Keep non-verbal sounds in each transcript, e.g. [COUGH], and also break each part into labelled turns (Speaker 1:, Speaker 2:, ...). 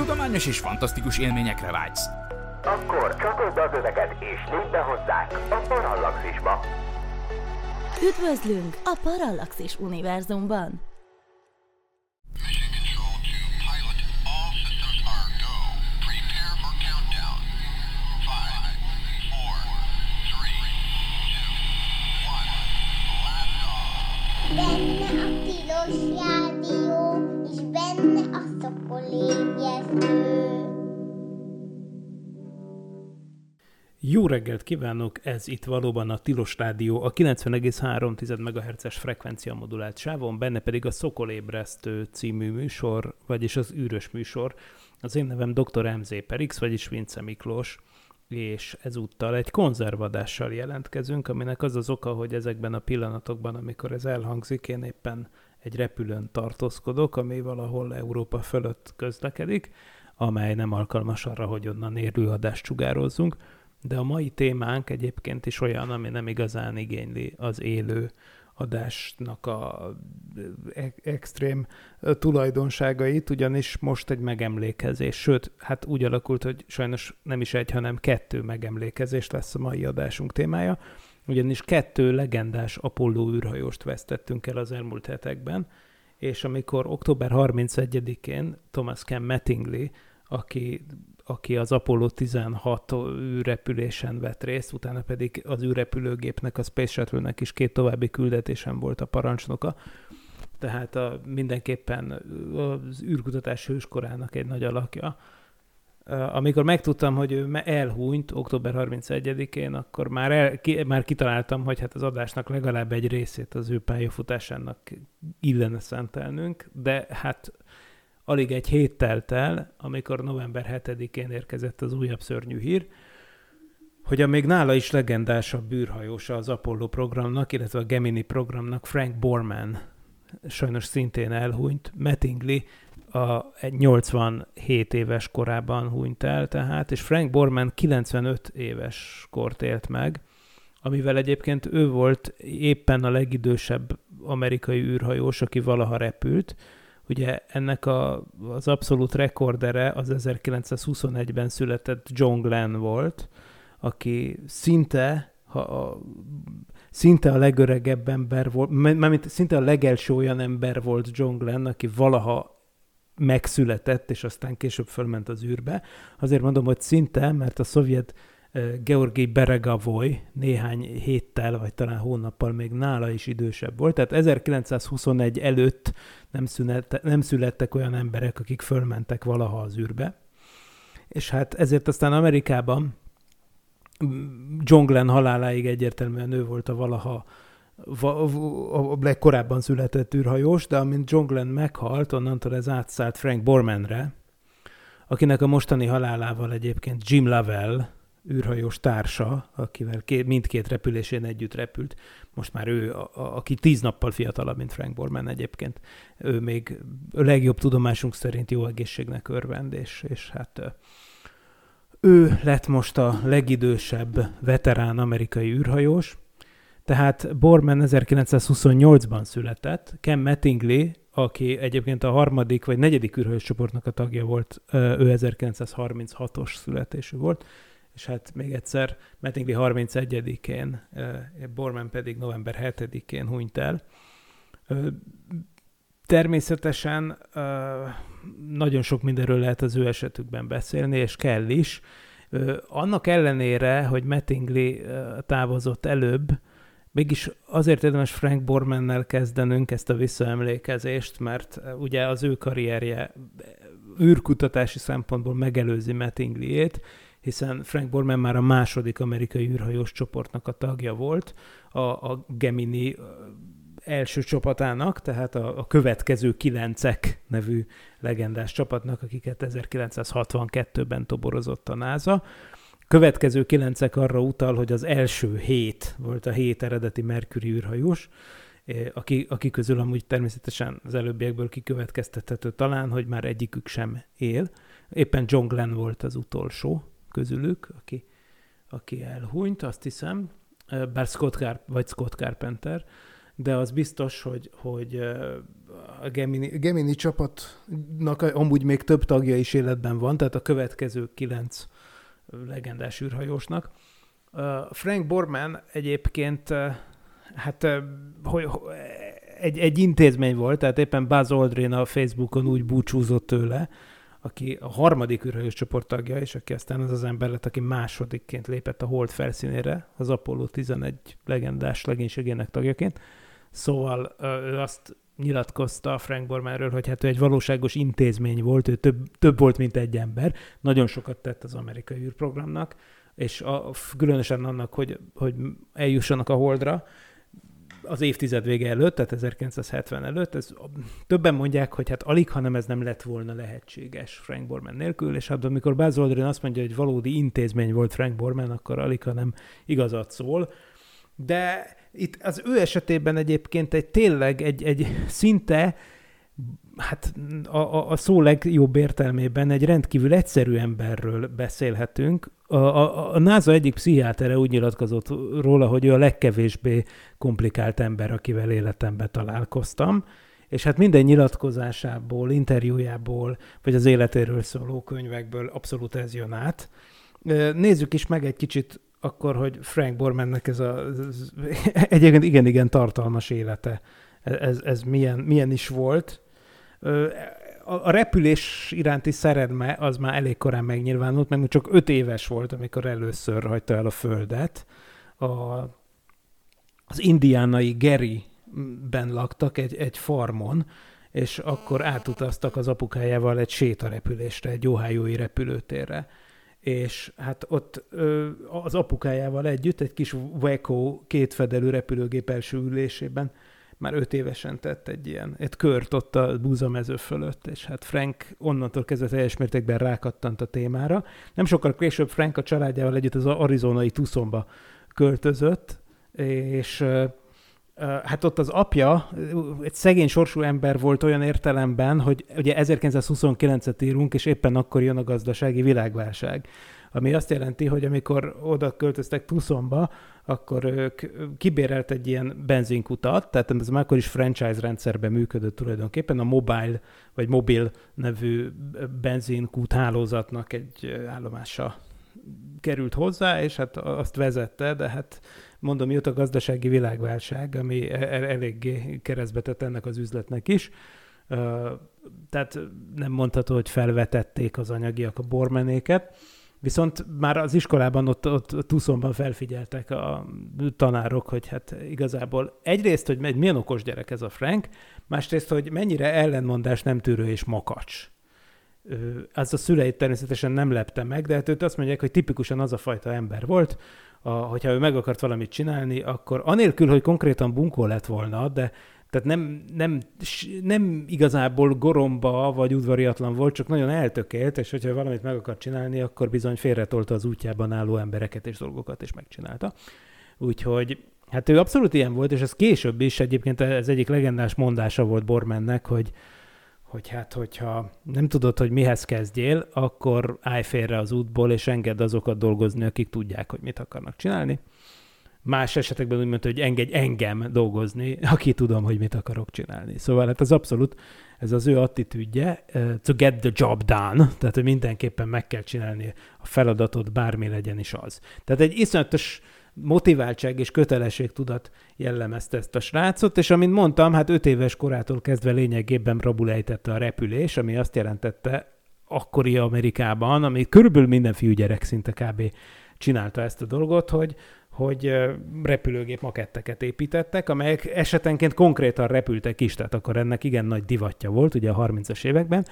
Speaker 1: Tudományos és fantasztikus élményekre vágysz.
Speaker 2: Akkor csatold az öveket és lépj be hozzánk a Parallaxisba.
Speaker 3: Üdvözlünk a Parallaxis univerzumban!
Speaker 4: Jó reggelt kívánok! Ez itt valóban a Tilos Rádió, a 90,3 MHz-es frekvencia modulált sávon, benne pedig a Szokolébresztő című műsor, vagyis az űrös műsor. Az én nevem dr. MZ Perix, vagyis Vince Miklós, és ezúttal egy konzervadással jelentkezünk, aminek az az oka, hogy ezekben a pillanatokban, amikor ez elhangzik, én éppen egy repülőn tartózkodok, ami valahol Európa fölött közlekedik, amely nem alkalmas arra, hogy onnan élőadást sugározzunk, de a mai témánk egyébként is olyan, ami nem igazán igényli az élő adásnak a e- extrém tulajdonságait, ugyanis most egy megemlékezés, sőt, hát úgy alakult, hogy sajnos nem is egy, hanem kettő megemlékezés lesz a mai adásunk témája, ugyanis kettő legendás Apollo űrhajóst vesztettünk el az elmúlt hetekben, és amikor október 31-én Thomas Ken Mattingly, aki aki az Apollo 16 űrrepülésen vett részt, utána pedig az űrrepülőgépnek, a Space Shuttle-nek is két további küldetésen volt a parancsnoka. Tehát a, mindenképpen az űrkutatás hőskorának egy nagy alakja. Amikor megtudtam, hogy ő elhúnyt október 31-én, akkor már, el, ki, már kitaláltam, hogy hát az adásnak legalább egy részét az ő pályafutásának illene szentelnünk, de hát Alig egy hét telt el, amikor november 7-én érkezett az újabb szörnyű hír, hogy a még nála is legendásabb bűrhajósa az Apollo programnak, illetve a Gemini programnak Frank Borman sajnos szintén elhunyt. Mattingly a 87 éves korában hunyt el tehát, és Frank Borman 95 éves kort élt meg, amivel egyébként ő volt éppen a legidősebb amerikai űrhajós, aki valaha repült, Ugye ennek a, az abszolút rekordere az 1921-ben született John Glenn volt, aki szinte, ha a, szinte a legöregebb ember volt, mármint szinte a legelső olyan ember volt John Glenn, aki valaha megszületett, és aztán később fölment az űrbe. Azért mondom, hogy szinte, mert a szovjet Georgi Beregavoy néhány héttel, vagy talán hónappal még nála is idősebb volt. Tehát 1921 előtt nem, szünette, nem születtek olyan emberek, akik fölmentek valaha az űrbe. És hát ezért aztán Amerikában John Glenn haláláig egyértelműen ő volt a valaha a legkorábban született űrhajós, de amint John Glenn meghalt, onnantól ez átszállt Frank Bormanre, akinek a mostani halálával egyébként Jim Lovell, űrhajós társa, akivel két, mindkét repülésén együtt repült. Most már ő, a, a, aki tíz nappal fiatalabb, mint Frank Borman egyébként. Ő még a legjobb tudomásunk szerint jó egészségnek örvend, és, és hát ő lett most a legidősebb veterán amerikai űrhajós. Tehát Borman 1928-ban született, Ken Mattingly, aki egyébként a harmadik vagy negyedik űrhajós csoportnak a tagja volt, ő 1936-os születésű volt, és hát még egyszer Mattingly 31-én, Borman pedig november 7-én hunyt el. Természetesen nagyon sok mindenről lehet az ő esetükben beszélni, és kell is. Annak ellenére, hogy Mattingly távozott előbb, mégis azért érdemes Frank Bormannel kezdenünk ezt a visszaemlékezést, mert ugye az ő karrierje űrkutatási szempontból megelőzi Mattinglyét, hiszen Frank Borman már a második amerikai űrhajós csoportnak a tagja volt, a, a Gemini első csapatának, tehát a, a következő kilencek nevű legendás csapatnak, akiket 1962-ben toborozott a NASA. Következő kilencek arra utal, hogy az első hét volt a hét eredeti Mercury űrhajós, aki, aki közül amúgy természetesen az előbbiekből kikövetkeztethető talán, hogy már egyikük sem él. Éppen John Glenn volt az utolsó, közülük, aki, aki elhunyt, azt hiszem, bár Scott Carp, vagy Scott Carpenter, de az biztos, hogy, hogy a Gemini, Gemini csapatnak amúgy még több tagja is életben van, tehát a következő kilenc legendás űrhajósnak. Frank Borman egyébként, hát hogy, egy, egy intézmény volt, tehát éppen Buzz Aldrin a Facebookon úgy búcsúzott tőle, aki a harmadik űrhajós csoport tagja, és aki aztán az az ember lett, aki másodikként lépett a Hold felszínére, az Apollo 11 legendás legénységének tagjaként. Szóval ő azt nyilatkozta Frank Bormanről, hogy hát ő egy valóságos intézmény volt, ő több, több volt, mint egy ember, nagyon sokat tett az amerikai űrprogramnak, és a, különösen annak, hogy, hogy eljussanak a Holdra, az évtized vége előtt, tehát 1970 előtt, ez, többen mondják, hogy hát alig, hanem ez nem lett volna lehetséges Frank Borman nélkül, és hát amikor Buzz Aldrin azt mondja, hogy valódi intézmény volt Frank Borman, akkor alig, hanem igazat szól. De itt az ő esetében egyébként egy tényleg egy, egy szinte hát a, a, szó legjobb értelmében egy rendkívül egyszerű emberről beszélhetünk. A, a, a NASA egyik pszichiátere úgy nyilatkozott róla, hogy ő a legkevésbé komplikált ember, akivel életemben találkoztam, és hát minden nyilatkozásából, interjújából, vagy az életéről szóló könyvekből abszolút ez jön át. Nézzük is meg egy kicsit akkor, hogy Frank Bormannek ez a egyébként igen-igen tartalmas élete, ez, ez milyen, milyen is volt a repülés iránti szeredme az már elég korán megnyilvánult, mert csak öt éves volt, amikor először hagyta el a Földet. A, az indiánai Gary-ben laktak egy, egy farmon, és akkor átutaztak az apukájával egy sétarepülésre, egy ohio repülőtérre. És hát ott az apukájával együtt egy kis Waco kétfedelő repülőgép első ülésében már öt évesen tett egy ilyen, egy kört ott a búzamező fölött, és hát Frank onnantól kezdve teljes mértékben rákattant a témára. Nem sokkal később Frank a családjával együtt az arizonai Tucsonba költözött, és hát ott az apja egy szegény sorsú ember volt olyan értelemben, hogy ugye 1929-et írunk, és éppen akkor jön a gazdasági világválság. Ami azt jelenti, hogy amikor oda költöztek Tucsonba, akkor ők kibérelt egy ilyen benzinkutat, tehát ez már akkor is franchise rendszerben működött tulajdonképpen, a Mobile, vagy Mobil nevű benzinkút hálózatnak egy állomása került hozzá, és hát azt vezette, de hát mondom, jött a gazdasági világválság, ami e-, e-, eléggé keresztbe tett ennek az üzletnek is. Tehát nem mondható, hogy felvetették az anyagiak a bormenéket. Viszont már az iskolában ott, ott Tucsonban felfigyeltek a tanárok, hogy hát igazából egyrészt, hogy milyen okos gyerek ez a Frank, másrészt, hogy mennyire ellenmondás nem tűrő és makacs. Ez a szüleit természetesen nem lepte meg, de hát őt azt mondják, hogy tipikusan az a fajta ember volt, a, hogyha ő meg akart valamit csinálni, akkor anélkül, hogy konkrétan bunkó lett volna, de tehát nem, nem, nem igazából goromba vagy udvariatlan volt, csak nagyon eltökélt, és hogyha valamit meg akar csinálni, akkor bizony félretolta az útjában álló embereket és dolgokat, és megcsinálta. Úgyhogy hát ő abszolút ilyen volt, és ez később is egyébként ez egyik legendás mondása volt Bormennek, hogy, hogy hát, hogyha nem tudod, hogy mihez kezdjél, akkor állj félre az útból, és engedd azokat dolgozni, akik tudják, hogy mit akarnak csinálni. Más esetekben úgy mondta, hogy engedj engem dolgozni, aki tudom, hogy mit akarok csinálni. Szóval hát az abszolút, ez az ő attitűdje, uh, to get the job done, tehát hogy mindenképpen meg kell csinálni a feladatot, bármi legyen is az. Tehát egy iszonyatos motiváltság és kötelesség tudat jellemezte ezt a srácot, és amint mondtam, hát öt éves korától kezdve lényegében rabulejtette a repülés, ami azt jelentette akkori Amerikában, ami körülbelül minden fiúgyerek szinte kb. csinálta ezt a dolgot, hogy hogy repülőgép maketteket építettek, amelyek esetenként konkrétan repültek is, tehát akkor ennek igen nagy divatja volt ugye a 30-as években,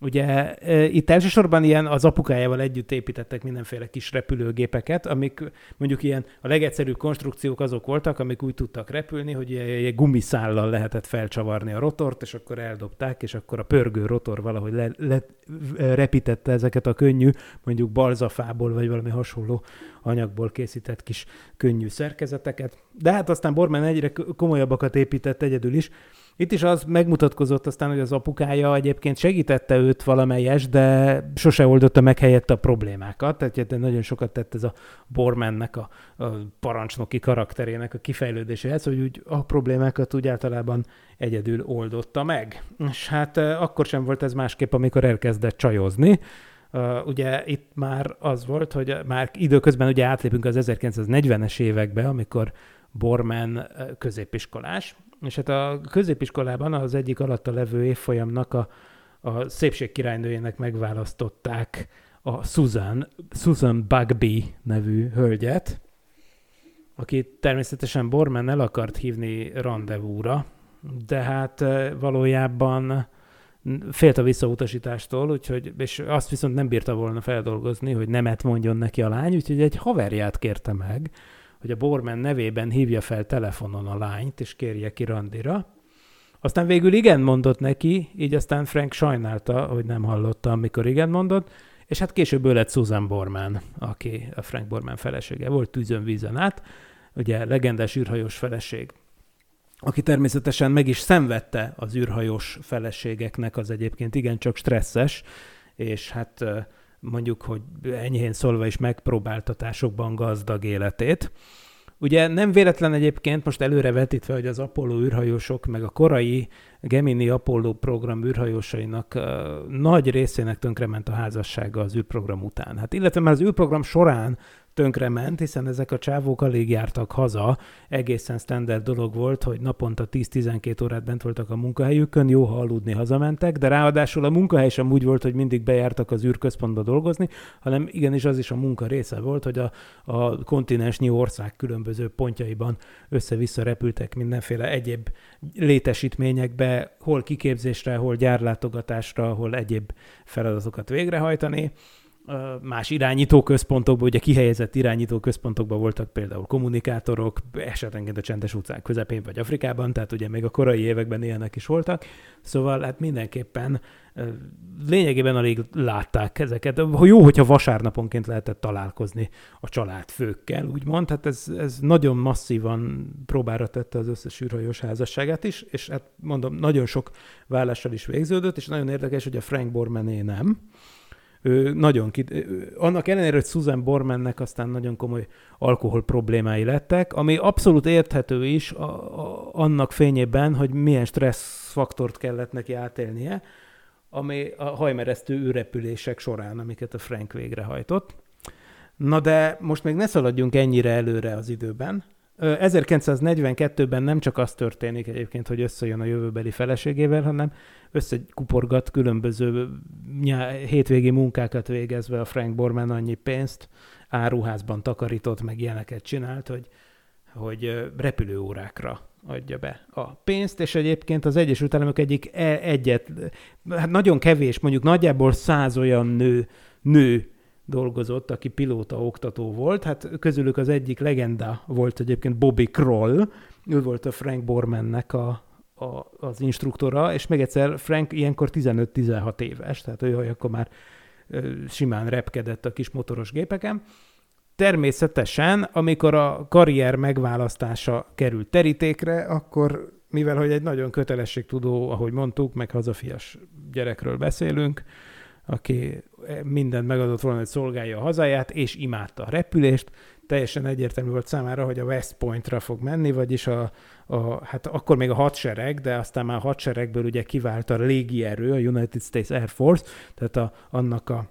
Speaker 4: Ugye itt elsősorban ilyen az apukájával együtt építettek mindenféle kis repülőgépeket, amik mondjuk ilyen a legegyszerűbb konstrukciók azok voltak, amik úgy tudtak repülni, hogy egy gumiszállal lehetett felcsavarni a rotort, és akkor eldobták, és akkor a pörgő rotor valahogy le, le, repítette ezeket a könnyű, mondjuk balzafából, vagy valami hasonló anyagból készített kis könnyű szerkezeteket. De hát aztán Borman egyre komolyabbakat épített egyedül is, Itt is az megmutatkozott aztán, hogy az apukája egyébként segítette őt valamelyes, de sose oldotta meg helyette a problémákat. Tehát nagyon sokat tett ez a Bormannek, a, a parancsnoki karakterének a kifejlődéséhez, hogy úgy a problémákat úgy általában egyedül oldotta meg. És hát akkor sem volt ez másképp, amikor elkezdett csajozni. Uh, ugye itt már az volt, hogy már időközben ugye átlépünk az 1940-es évekbe, amikor Borman középiskolás, és hát a középiskolában az egyik alatta levő évfolyamnak a, a szépségkirálynőjének megválasztották a Susan, Susan Bugby nevű hölgyet, aki természetesen Borman el akart hívni rendezvúra, de hát valójában félt a visszautasítástól, úgyhogy, és azt viszont nem bírta volna feldolgozni, hogy nemet mondjon neki a lány, úgyhogy egy haverját kérte meg, hogy a Borman nevében hívja fel telefonon a lányt, és kérje ki randira. Aztán végül igen mondott neki, így aztán Frank sajnálta, hogy nem hallotta, amikor igen mondott, és hát később ő lett Susan Borman, aki a Frank Borman felesége volt, tűzön vízen át, ugye legendás űrhajós feleség, aki természetesen meg is szenvedte az űrhajós feleségeknek az egyébként igencsak stresszes, és hát mondjuk, hogy enyhén szólva is megpróbáltatásokban gazdag életét. Ugye nem véletlen egyébként most előre vetítve, hogy az Apollo űrhajósok, meg a korai Gemini Apollo program űrhajósainak nagy részének tönkrement a házassága az űrprogram után. Hát illetve már az űrprogram során tönkrement, hiszen ezek a csávók alig jártak haza. Egészen standard dolog volt, hogy naponta 10-12 órát bent voltak a munkahelyükön, jó, ha aludni hazamentek, de ráadásul a munkahely sem úgy volt, hogy mindig bejártak az űrközpontba dolgozni, hanem igenis az is a munka része volt, hogy a, a kontinensnyi ország különböző pontjaiban össze-vissza repültek mindenféle egyéb létesítményekbe, hol kiképzésre, hol gyárlátogatásra, hol egyéb feladatokat végrehajtani más irányítóközpontokban, ugye kihelyezett irányítóközpontokban voltak például kommunikátorok, esetenként a csendes utcán közepén vagy Afrikában, tehát ugye még a korai években ilyenek is voltak, szóval hát mindenképpen lényegében alig látták ezeket. Jó, hogyha vasárnaponként lehetett találkozni a családfőkkel, úgymond, hát ez, ez nagyon masszívan próbára tette az összes űrhajós házasságát is, és hát mondom, nagyon sok vállással is végződött, és nagyon érdekes, hogy a Frank Bormané nem, nagyon kit... Annak ellenére, hogy Susan Bormannek aztán nagyon komoly alkohol problémái lettek, ami abszolút érthető is a, a, annak fényében, hogy milyen stressz faktort kellett neki átélnie, ami a hajmeresztő űrrepülések során, amiket a Frank végrehajtott. Na de most még ne szaladjunk ennyire előre az időben, 1942-ben nem csak az történik egyébként, hogy összejön a jövőbeli feleségével, hanem összekuporgat különböző hétvégi munkákat végezve a Frank Borman annyi pénzt, áruházban takarított, meg ilyeneket csinált, hogy, hogy repülőórákra adja be a pénzt, és egyébként az Egyesült Államok egyik e, egyet, hát nagyon kevés, mondjuk nagyjából száz olyan nő, nő dolgozott, aki pilóta oktató volt. Hát közülük az egyik legenda volt egyébként Bobby Kroll, ő volt a Frank Bormannek a, a, az instruktora, és még egyszer Frank ilyenkor 15-16 éves, tehát ő akkor már simán repkedett a kis motoros gépeken. Természetesen, amikor a karrier megválasztása került terítékre, akkor mivel hogy egy nagyon kötelességtudó, ahogy mondtuk, meg hazafias gyerekről beszélünk, aki mindent megadott volna, hogy szolgálja a hazáját, és imádta a repülést. Teljesen egyértelmű volt számára, hogy a West Pointra fog menni, vagyis a, a, hát akkor még a hadsereg, de aztán már a hadseregből ugye kivált a légierő, a United States Air Force, tehát a, annak a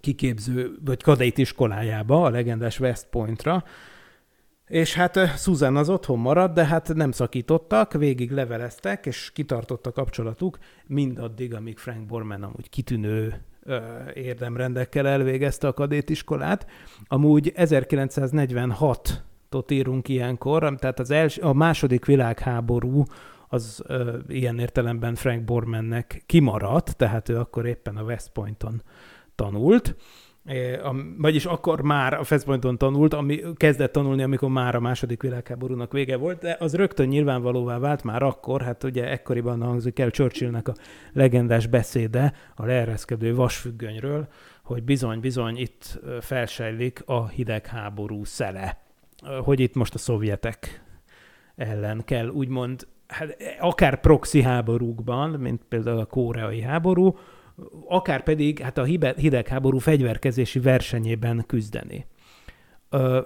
Speaker 4: kiképző, vagy kadét iskolájába, a legendás West Pointra, és hát Susan az otthon maradt, de hát nem szakítottak, végig leveleztek, és kitartott a kapcsolatuk, mindaddig, amíg Frank Borman amúgy kitűnő érdemrendekkel elvégezte a kadétiskolát. Amúgy 1946-tot írunk ilyenkor, tehát az els, a második világháború az ö, ilyen értelemben Frank Bormannek kimaradt, tehát ő akkor éppen a West Pointon tanult vagyis akkor már a Festpointon tanult, ami kezdett tanulni, amikor már a második világháborúnak vége volt, de az rögtön nyilvánvalóvá vált már akkor, hát ugye ekkoriban hangzik el Churchillnek a legendás beszéde a leereszkedő vasfüggönyről, hogy bizony-bizony itt felsejlik a hidegháború szele, hogy itt most a szovjetek ellen kell úgymond hát, akár proxy háborúkban, mint például a koreai háború, akár pedig hát a hidegháború fegyverkezési versenyében küzdeni.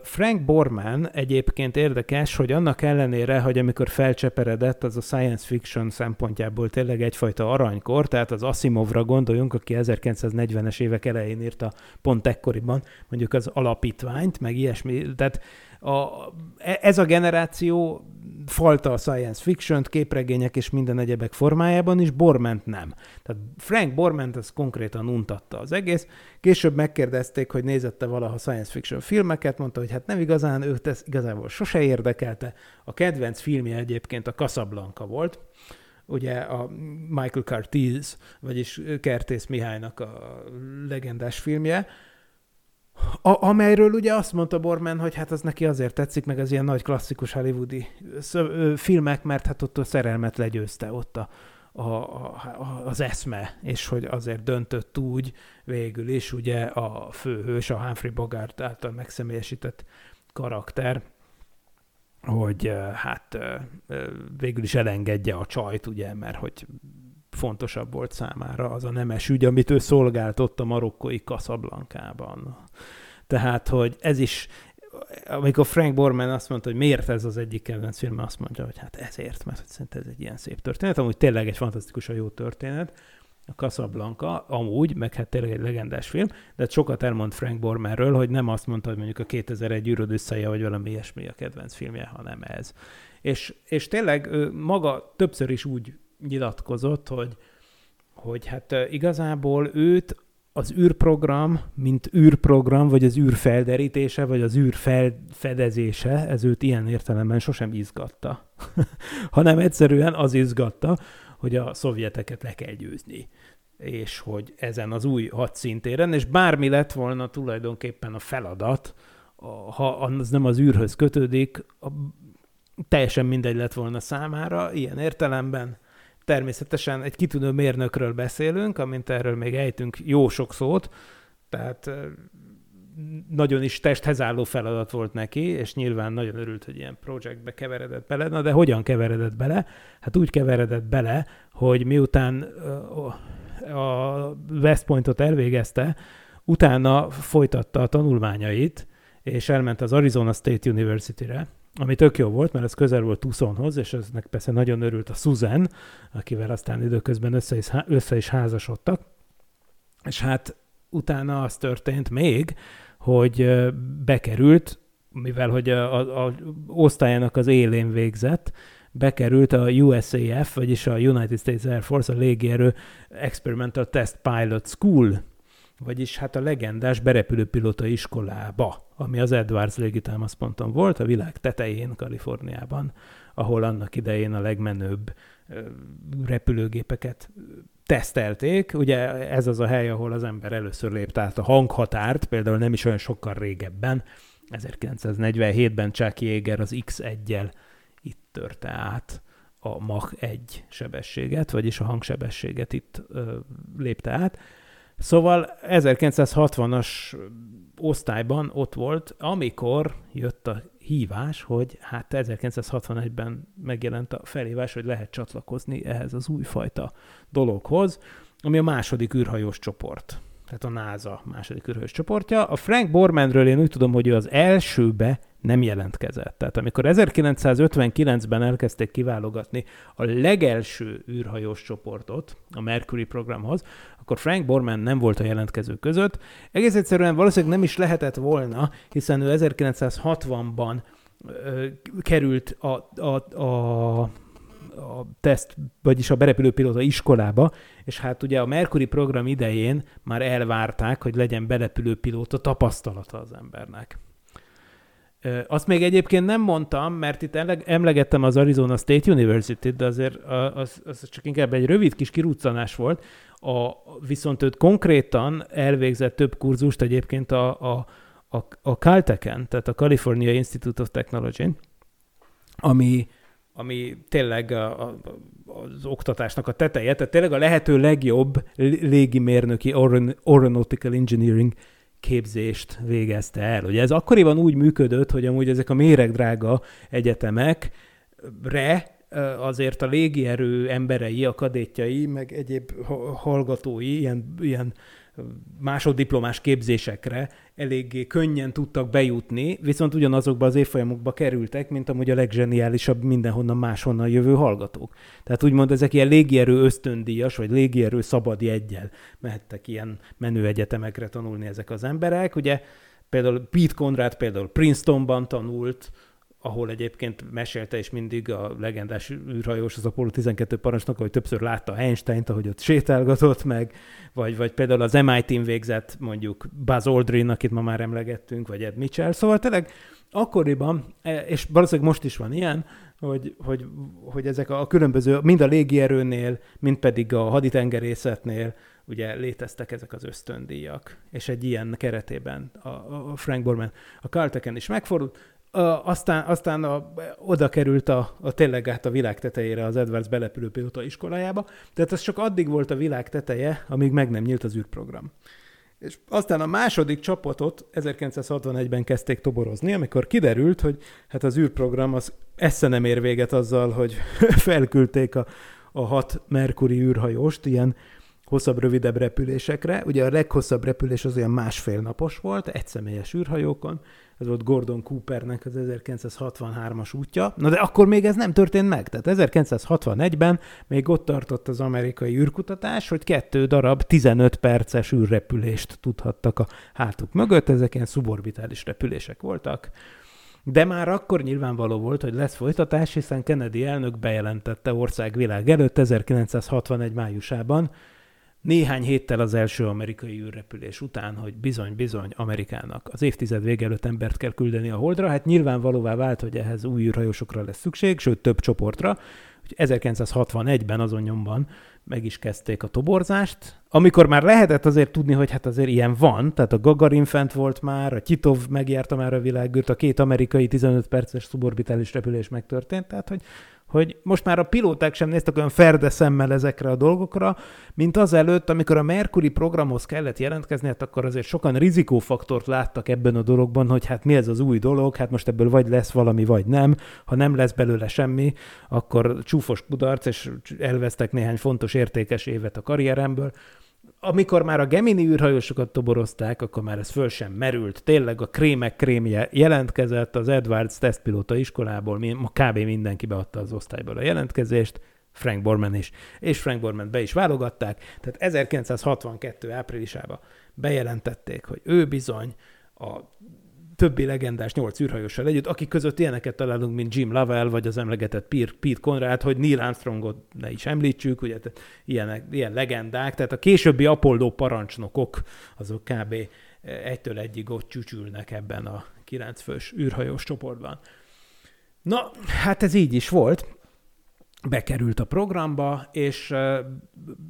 Speaker 4: Frank Borman egyébként érdekes, hogy annak ellenére, hogy amikor felcseperedett, az a science fiction szempontjából tényleg egyfajta aranykor, tehát az Asimovra gondoljunk, aki 1940-es évek elején írta pont ekkoriban mondjuk az alapítványt, meg ilyesmi, tehát a, e, ez a generáció falta a science fiction képregények és minden egyebek formájában is, Borment nem. Tehát Frank Borment az konkrétan untatta az egész. Később megkérdezték, hogy nézette valaha science fiction filmeket, mondta, hogy hát nem igazán, őt ez igazából sose érdekelte. A kedvenc filmje egyébként a Casablanca volt, ugye a Michael Curtiz, vagyis Kertész Mihálynak a legendás filmje, a, amelyről ugye azt mondta Borman, hogy hát az neki azért tetszik, meg az ilyen nagy klasszikus hollywoodi filmek, mert hát ott a szerelmet legyőzte ott a, a, a, az eszme, és hogy azért döntött úgy végül is ugye a főhős, a Humphrey Bogart által megszemélyesített karakter, hogy hát végül is elengedje a csajt, ugye, mert hogy fontosabb volt számára az a nemes ügy, amit ő szolgált ott a marokkói Kaszablankában. Tehát, hogy ez is, amikor Frank Borman azt mondta, hogy miért ez az egyik kedvenc film, azt mondja, hogy hát ezért, mert szerintem ez egy ilyen szép történet, amúgy tényleg egy fantasztikusan jó történet, a Casablanca, amúgy, meg hát tényleg egy legendás film, de sokat elmond Frank Bormanről, hogy nem azt mondta, hogy mondjuk a 2001 űröd összeje, vagy valami ilyesmi a kedvenc filmje, hanem ez. És, és tényleg ő maga többször is úgy nyilatkozott, hogy, hogy hát igazából őt az űrprogram, mint űrprogram, vagy az űr felderítése, vagy az űr felfedezése, ez őt ilyen értelemben sosem izgatta, [LAUGHS] hanem egyszerűen az izgatta, hogy a szovjeteket le kell győzni. És hogy ezen az új hadszintéren, és bármi lett volna tulajdonképpen a feladat, ha az nem az űrhöz kötődik, a, teljesen mindegy lett volna számára, ilyen értelemben Természetesen egy kitűnő mérnökről beszélünk, amint erről még ejtünk jó sok szót, tehát nagyon is testhez álló feladat volt neki, és nyilván nagyon örült, hogy ilyen projektbe keveredett bele. Na de hogyan keveredett bele? Hát úgy keveredett bele, hogy miután a West Pointot elvégezte, utána folytatta a tanulmányait, és elment az Arizona State University-re, ami tök jó volt, mert ez közel volt Tucsonhoz, és eznek persze nagyon örült a Susan, akivel aztán időközben össze is, össze is házasodtak. És hát utána az történt még, hogy bekerült, mivel hogy a, a, a osztályának az élén végzett, bekerült a USAF, vagyis a United States Air Force, a légierő Experimental Test Pilot School vagyis hát a legendás berepülőpilóta iskolába, ami az Edwards légitámaszponton volt, a világ tetején, Kaliforniában, ahol annak idején a legmenőbb repülőgépeket tesztelték. Ugye ez az a hely, ahol az ember először lépte át a hanghatárt, például nem is olyan sokkal régebben, 1947-ben Chuck Yeager az X1-jel itt törte át a Mach 1 sebességet, vagyis a hangsebességet itt ö, lépte át. Szóval 1960-as osztályban ott volt, amikor jött a hívás, hogy hát 1961-ben megjelent a felhívás, hogy lehet csatlakozni ehhez az újfajta dologhoz, ami a második űrhajós csoport. Tehát a NASA második űrhajós csoportja. A Frank Bormanről én úgy tudom, hogy ő az elsőbe nem jelentkezett. Tehát amikor 1959-ben elkezdték kiválogatni a legelső űrhajós csoportot a Mercury programhoz, akkor Frank Borman nem volt a jelentkező között. Egész egyszerűen valószínűleg nem is lehetett volna, hiszen ő 1960-ban ö, került a, a, a, a teszt, vagyis a berepülőpilóta iskolába, és hát ugye a Mercury program idején már elvárták, hogy legyen berepülőpilóta tapasztalata az embernek. Azt még egyébként nem mondtam, mert itt emlegettem az Arizona State University-t, de azért az, az csak inkább egy rövid kis kiruccanás volt. A, viszont őt konkrétan elvégzett több kurzust egyébként a, a, a, a Caltech-en, tehát a California Institute of Technology, ami, ami tényleg a, a, az oktatásnak a teteje, tehát tényleg a lehető legjobb légimérnöki aeronautical engineering képzést végezte el. Ugye ez akkoriban úgy működött, hogy amúgy ezek a méregdrága egyetemekre azért a légierő emberei, a kadétjai, meg egyéb hallgatói ilyen, ilyen másoddiplomás képzésekre eléggé könnyen tudtak bejutni, viszont ugyanazokba az évfolyamokba kerültek, mint amúgy a leggeniálisabb mindenhonnan máshonnan jövő hallgatók. Tehát úgymond ezek ilyen légierő ösztöndíjas, vagy légierő szabad jeggyel mehettek ilyen menő egyetemekre tanulni ezek az emberek. Ugye például Pete Conrad például Princetonban tanult, ahol egyébként mesélte is mindig a legendás űrhajós, az Apollo 12 parancsnok, hogy többször látta Einstein-t, ahogy ott sétálgatott meg, vagy, vagy például az MIT-n végzett mondjuk Buzz Aldrin, akit ma már emlegettünk, vagy Ed Mitchell. Szóval tényleg akkoriban, e, és valószínűleg most is van ilyen, hogy, hogy, hogy ezek a különböző, mind a légierőnél, mind pedig a haditengerészetnél ugye léteztek ezek az ösztöndíjak, és egy ilyen keretében a, a Frank Borman a Calteken is megfordult, aztán, aztán a, oda került a, a tényleg át a világ tetejére az Edwards belepülő pilóta iskolájába, tehát ez csak addig volt a világ teteje, amíg meg nem nyílt az űrprogram. És aztán a második csapatot 1961-ben kezdték toborozni, amikor kiderült, hogy hát az űrprogram az esze nem ér véget azzal, hogy [LAUGHS] felküldték a, a hat Merkuri űrhajóst ilyen hosszabb, rövidebb repülésekre. Ugye a leghosszabb repülés az olyan másfél napos volt, egyszemélyes űrhajókon, ez volt Gordon Coopernek az 1963-as útja. Na de akkor még ez nem történt meg. Tehát 1961-ben még ott tartott az amerikai űrkutatás, hogy kettő darab 15 perces űrrepülést tudhattak a hátuk mögött. Ezek ilyen szuborbitális repülések voltak. De már akkor nyilvánvaló volt, hogy lesz folytatás, hiszen Kennedy elnök bejelentette országvilág előtt 1961 májusában, néhány héttel az első amerikai űrrepülés után, hogy bizony-bizony Amerikának az évtized vége előtt embert kell küldeni a Holdra, hát nyilvánvalóvá vált, hogy ehhez új űrhajósokra lesz szükség, sőt több csoportra. 1961-ben azon nyomban meg is kezdték a toborzást, amikor már lehetett azért tudni, hogy hát azért ilyen van, tehát a Gagarin fent volt már, a Kitov megjárta már a világűrt, a két amerikai 15 perces szuborbitális repülés megtörtént, tehát hogy hogy most már a pilóták sem néztek olyan ferde szemmel ezekre a dolgokra, mint azelőtt, amikor a Mercury programhoz kellett jelentkezni, hát akkor azért sokan rizikófaktort láttak ebben a dologban, hogy hát mi ez az új dolog, hát most ebből vagy lesz valami, vagy nem. Ha nem lesz belőle semmi, akkor csúfos kudarc, és elvesztek néhány fontos értékes évet a karrieremből amikor már a Gemini űrhajósokat toborozták, akkor már ez föl sem merült. Tényleg a krémek krémje jelentkezett, az Edwards tesztpilóta iskolából kb. mindenki beadta az osztályból a jelentkezést, Frank Borman is. És Frank Borman be is válogatták. Tehát 1962 áprilisában bejelentették, hogy ő bizony a többi legendás nyolc űrhajóssal együtt, akik között ilyeneket találunk, mint Jim Lovell, vagy az emlegetett Pete Conrad, hogy Neil Armstrongot ne is említsük, ugye ilyenek, ilyen legendák, tehát a későbbi Apollo parancsnokok, azok kb. egytől egyig ott csücsülnek ebben a kilencfős űrhajós csoportban. Na, hát ez így is volt bekerült a programba, és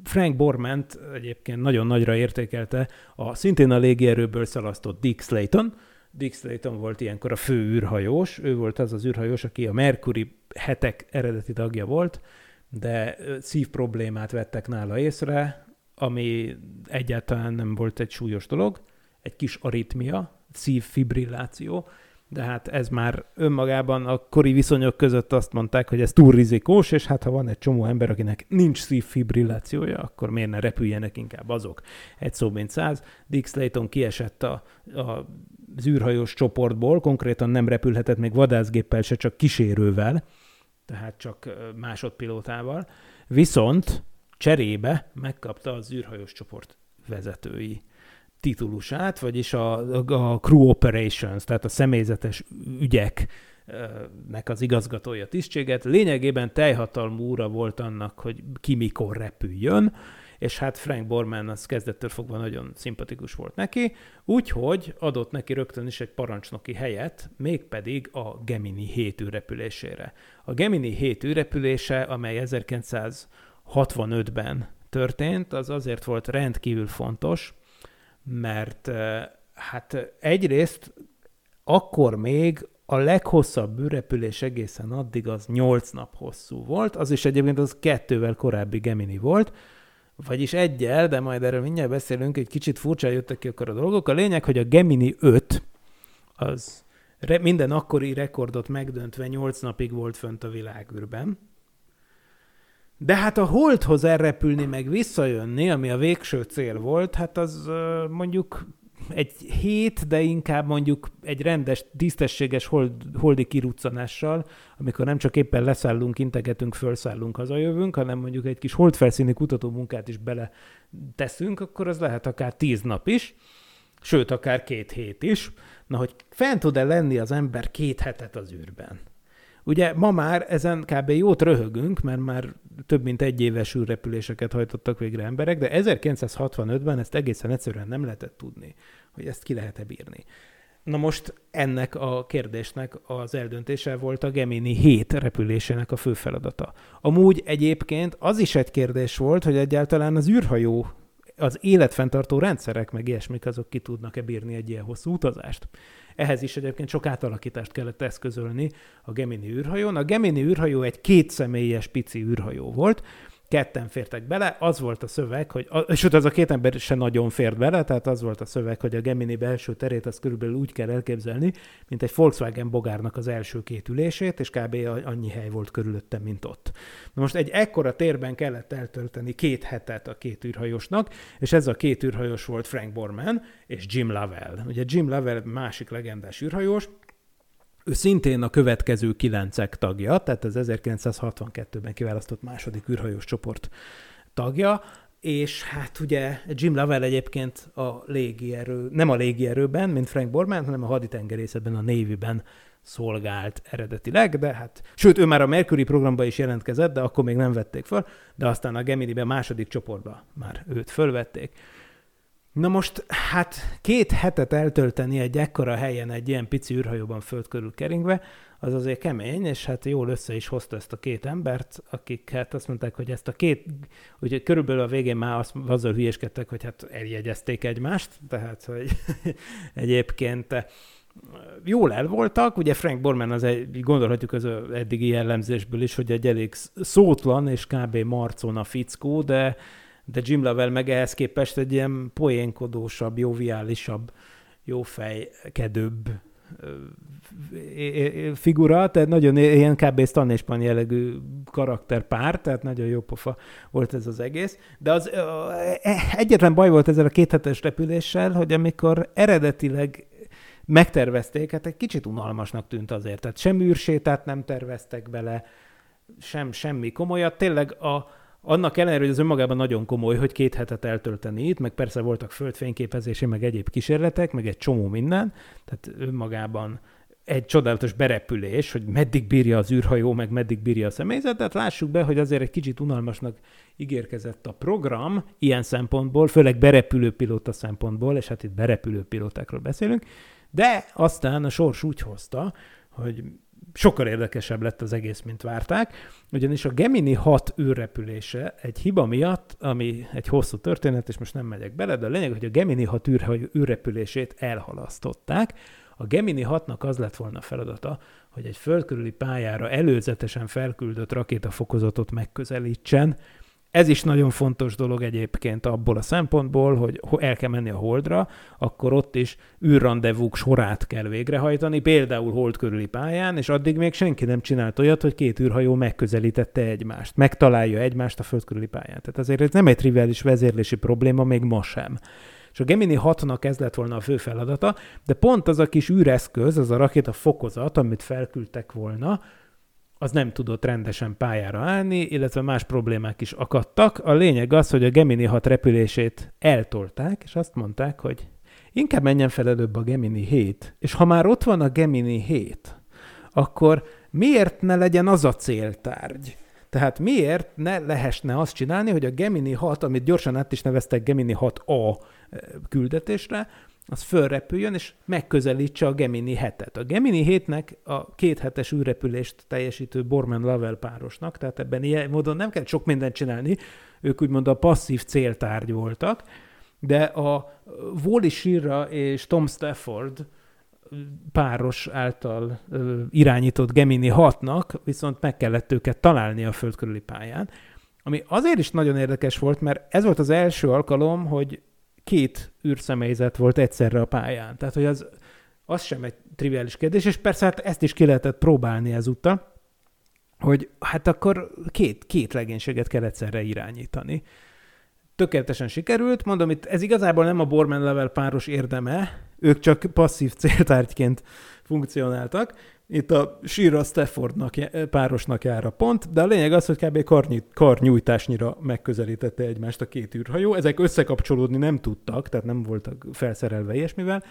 Speaker 4: Frank Borment egyébként nagyon nagyra értékelte a szintén a légierőből szalasztott Dick Slayton, Dick Slayton volt ilyenkor a fő űrhajós, ő volt az az űrhajós, aki a Mercury hetek eredeti tagja volt, de szív problémát vettek nála észre, ami egyáltalán nem volt egy súlyos dolog, egy kis aritmia, szívfibrilláció, de hát ez már önmagában a kori viszonyok között azt mondták, hogy ez túl rizikós, és hát ha van egy csomó ember, akinek nincs szívfibrillációja, akkor miért ne repüljenek inkább azok. Egy szó mint száz. Dick Slayton kiesett a, a űrhajós csoportból, konkrétan nem repülhetett még vadászgéppel se, csak kísérővel, tehát csak másodpilótával, viszont cserébe megkapta az űrhajós csoport vezetői titulusát, vagyis a, a crew operations, tehát a személyzetes ügyek nek az igazgatója tisztséget. Lényegében teljhatalmú úra volt annak, hogy ki mikor repüljön, és hát Frank Borman az kezdettől fogva nagyon szimpatikus volt neki, úgyhogy adott neki rögtön is egy parancsnoki helyet, mégpedig a Gemini 7 űrrepülésére. A Gemini 7 űrrepülése, amely 1965-ben történt, az azért volt rendkívül fontos, mert hát egyrészt akkor még a leghosszabb űrrepülés egészen addig az 8 nap hosszú volt, az is egyébként az kettővel korábbi Gemini volt, vagyis egyel, de majd erről mindjárt beszélünk, egy kicsit furcsa jöttek ki akkor a dolgok. A lényeg, hogy a Gemini 5 az minden akkori rekordot megdöntve 8 napig volt fönt a világűrben. De hát a Holdhoz elrepülni, meg visszajönni, ami a végső cél volt, hát az mondjuk egy hét, de inkább mondjuk egy rendes, tisztességes hold, holdi kiruccanással, amikor nem csak éppen leszállunk, integetünk, felszállunk, hazajövünk, hanem mondjuk egy kis holdfelszíni kutató munkát is bele teszünk, akkor az lehet akár tíz nap is, sőt, akár két hét is. Na, hogy fent tud-e lenni az ember két hetet az űrben? Ugye ma már ezen kb. jót röhögünk, mert már több mint egy éves űrrepüléseket hajtottak végre emberek, de 1965-ben ezt egészen egyszerűen nem lehetett tudni, hogy ezt ki lehet-e bírni. Na most ennek a kérdésnek az eldöntése volt a Gemini 7 repülésének a fő feladata. Amúgy egyébként az is egy kérdés volt, hogy egyáltalán az űrhajó, az életfenntartó rendszerek, meg ilyesmik, azok ki tudnak-e bírni egy ilyen hosszú utazást. Ehhez is egyébként sok átalakítást kellett eszközölni a Gemini űrhajón. A Gemini űrhajó egy kétszemélyes pici űrhajó volt, ketten fértek bele, az volt a szöveg, hogy, ott az a két ember se nagyon fért bele, tehát az volt a szöveg, hogy a Gemini belső terét az körülbelül úgy kell elképzelni, mint egy Volkswagen bogárnak az első két ülését, és kb. annyi hely volt körülöttem, mint ott. Na most egy ekkora térben kellett eltölteni két hetet a két űrhajósnak, és ez a két űrhajós volt Frank Borman és Jim Lovell. Ugye Jim Lovell másik legendás űrhajós, ő szintén a következő kilencek tagja, tehát az 1962-ben kiválasztott második űrhajós csoport tagja, és hát ugye Jim Lovell egyébként a légierő, nem a légierőben, mint Frank Borman, hanem a haditengerészetben, a Navy-ben szolgált eredetileg, de hát, sőt, ő már a Mercury programba is jelentkezett, de akkor még nem vették föl, de aztán a Gemini-ben második csoportba már őt fölvették. Na most, hát két hetet eltölteni egy ekkora helyen, egy ilyen pici űrhajóban föld körül keringve, az azért kemény, és hát jól össze is hozta ezt a két embert, akik hát azt mondták, hogy ezt a két, úgyhogy körülbelül a végén már azt, azzal hülyeskedtek, hogy hát eljegyezték egymást, tehát, hogy [LAUGHS] egyébként eh, jól el voltak, ugye Frank Borman az egy, gondolhatjuk az eddigi jellemzésből is, hogy egy elég szótlan és kb. marcon fickó, de de Jim Lovell meg ehhez képest egy ilyen poénkodósabb, joviálisabb, jófejkedőbb figura, tehát nagyon ilyen kb. Stan jellegű karakterpár, tehát nagyon jó pofa volt ez az egész. De az e, egyetlen baj volt ezzel a kéthetes repüléssel, hogy amikor eredetileg megtervezték, hát egy kicsit unalmasnak tűnt azért. Tehát sem űrsétát nem terveztek bele, sem semmi komolyat. Tényleg a, annak ellenére, hogy az önmagában nagyon komoly, hogy két hetet eltölteni itt, meg persze voltak földfényképezési, meg egyéb kísérletek, meg egy csomó minden, tehát önmagában egy csodálatos berepülés, hogy meddig bírja az űrhajó, meg meddig bírja a személyzet, tehát lássuk be, hogy azért egy kicsit unalmasnak ígérkezett a program ilyen szempontból, főleg berepülő pilóta szempontból, és hát itt berepülő pilótákról beszélünk, de aztán a sors úgy hozta, hogy sokkal érdekesebb lett az egész, mint várták, ugyanis a Gemini 6 űrrepülése egy hiba miatt, ami egy hosszú történet, és most nem megyek bele, de a lényeg, hogy a Gemini 6 űr, űrrepülését elhalasztották. A Gemini 6-nak az lett volna feladata, hogy egy földkörüli pályára előzetesen felküldött rakétafokozatot megközelítsen, ez is nagyon fontos dolog egyébként abból a szempontból, hogy el kell menni a Holdra, akkor ott is űrrandevúk sorát kell végrehajtani, például Hold körüli pályán, és addig még senki nem csinált olyat, hogy két űrhajó megközelítette egymást, megtalálja egymást a föld körüli pályán. Tehát azért ez nem egy triviális vezérlési probléma, még ma sem. És a Gemini 6-nak ez lett volna a fő feladata, de pont az a kis űreszköz, az a rakéta fokozat, amit felküldtek volna, az nem tudott rendesen pályára állni, illetve más problémák is akadtak. A lényeg az, hogy a Gemini 6 repülését eltolták, és azt mondták, hogy inkább menjen fel előbb a Gemini 7, és ha már ott van a Gemini 7, akkor miért ne legyen az a céltárgy? Tehát miért ne lehesne azt csinálni, hogy a Gemini 6, amit gyorsan át is neveztek Gemini 6A eh, küldetésre, az fölrepüljön, és megközelítse a Gemini 7-et. A Gemini 7-nek a két hetes űrrepülést teljesítő Borman-Lovell párosnak, tehát ebben ilyen módon nem kell sok mindent csinálni, ők úgymond a passzív céltárgy voltak, de a Wally Shira és Tom Stafford páros által irányított Gemini 6-nak viszont meg kellett őket találni a föld körüli pályán, ami azért is nagyon érdekes volt, mert ez volt az első alkalom, hogy két űrszemélyzet volt egyszerre a pályán. Tehát, hogy az, az sem egy triviális kérdés, és persze hát ezt is ki lehetett próbálni ezúttal, hogy hát akkor két, két legénységet kell egyszerre irányítani. Tökéletesen sikerült, mondom, itt ez igazából nem a Borman level páros érdeme, ők csak passzív céltárgyként funkcionáltak. Itt a Shira Staffordnak párosnak jár a pont, de a lényeg az, hogy kb. Karny- karnyújtásnyira megközelítette egymást a két űrhajó. Ezek összekapcsolódni nem tudtak, tehát nem voltak felszerelve ilyesmivel,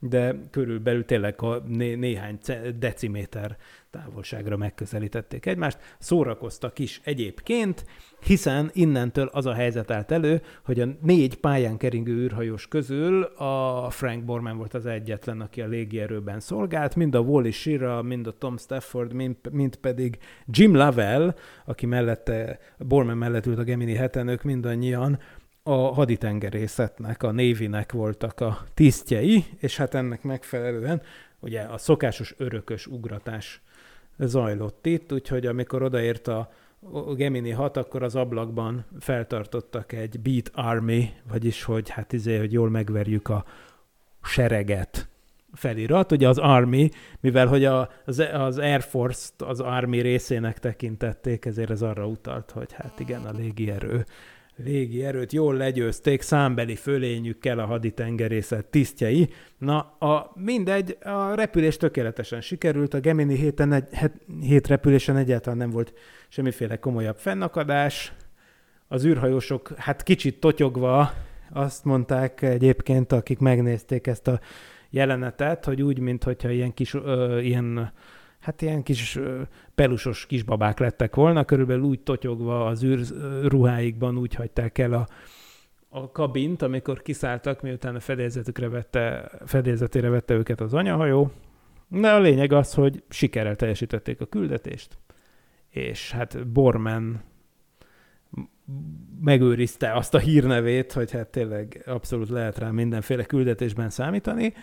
Speaker 4: de körülbelül tényleg a né- néhány deciméter távolságra megközelítették egymást, szórakoztak is egyébként, hiszen innentől az a helyzet állt elő, hogy a négy pályán keringő űrhajós közül a Frank Borman volt az egyetlen, aki a légierőben szolgált, mind a Wally Shira, mind a Tom Stafford, mind, mind pedig Jim Lovell, aki mellette, Borman mellett ült a Gemini heten, ők mindannyian a haditengerészetnek, a Navy-nek voltak a tisztjei, és hát ennek megfelelően ugye a szokásos örökös ugratás zajlott itt, úgyhogy amikor odaért a Gemini 6, akkor az ablakban feltartottak egy Beat Army, vagyis hogy hát izé, hogy jól megverjük a sereget felirat. Ugye az Army, mivel hogy a, az Air Force-t az Army részének tekintették, ezért ez arra utalt, hogy hát igen, a légierő légi erőt jól legyőzték számbeli fölényükkel a haditengerészet tisztjei. Na, a, mindegy, a repülés tökéletesen sikerült, a Gemini héten egy, hét repülésen egyáltalán nem volt semmiféle komolyabb fennakadás. Az űrhajósok, hát kicsit totyogva azt mondták egyébként, akik megnézték ezt a jelenetet, hogy úgy, mintha ilyen kis, ö, ilyen hát ilyen kis pelusos kisbabák lettek volna, körülbelül úgy totyogva az űrruháikban úgy hagyták el a, a kabint, amikor kiszálltak, miután a fedélzetükre vette, fedélzetére vette őket az anyahajó. De a lényeg az, hogy sikerrel teljesítették a küldetést, és hát Borman megőrizte azt a hírnevét, hogy hát tényleg abszolút lehet rá mindenféle küldetésben számítani,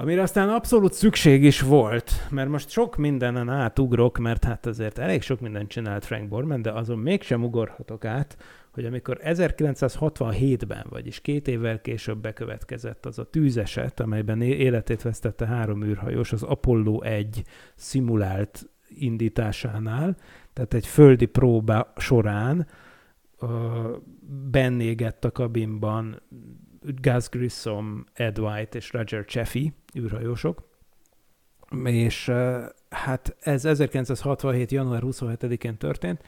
Speaker 4: Amire aztán abszolút szükség is volt, mert most sok mindenen átugrok, mert hát azért elég sok mindent csinált Frank Borman, de azon mégsem ugorhatok át, hogy amikor 1967-ben, vagyis két évvel később bekövetkezett az a tűzeset, amelyben életét vesztette három űrhajós, az Apollo 1 szimulált indításánál, tehát egy földi próba során uh, bennégett a kabinban Gus Grissom, Ed White és Roger Chaffee űrhajósok, és hát ez 1967. január 27-én történt,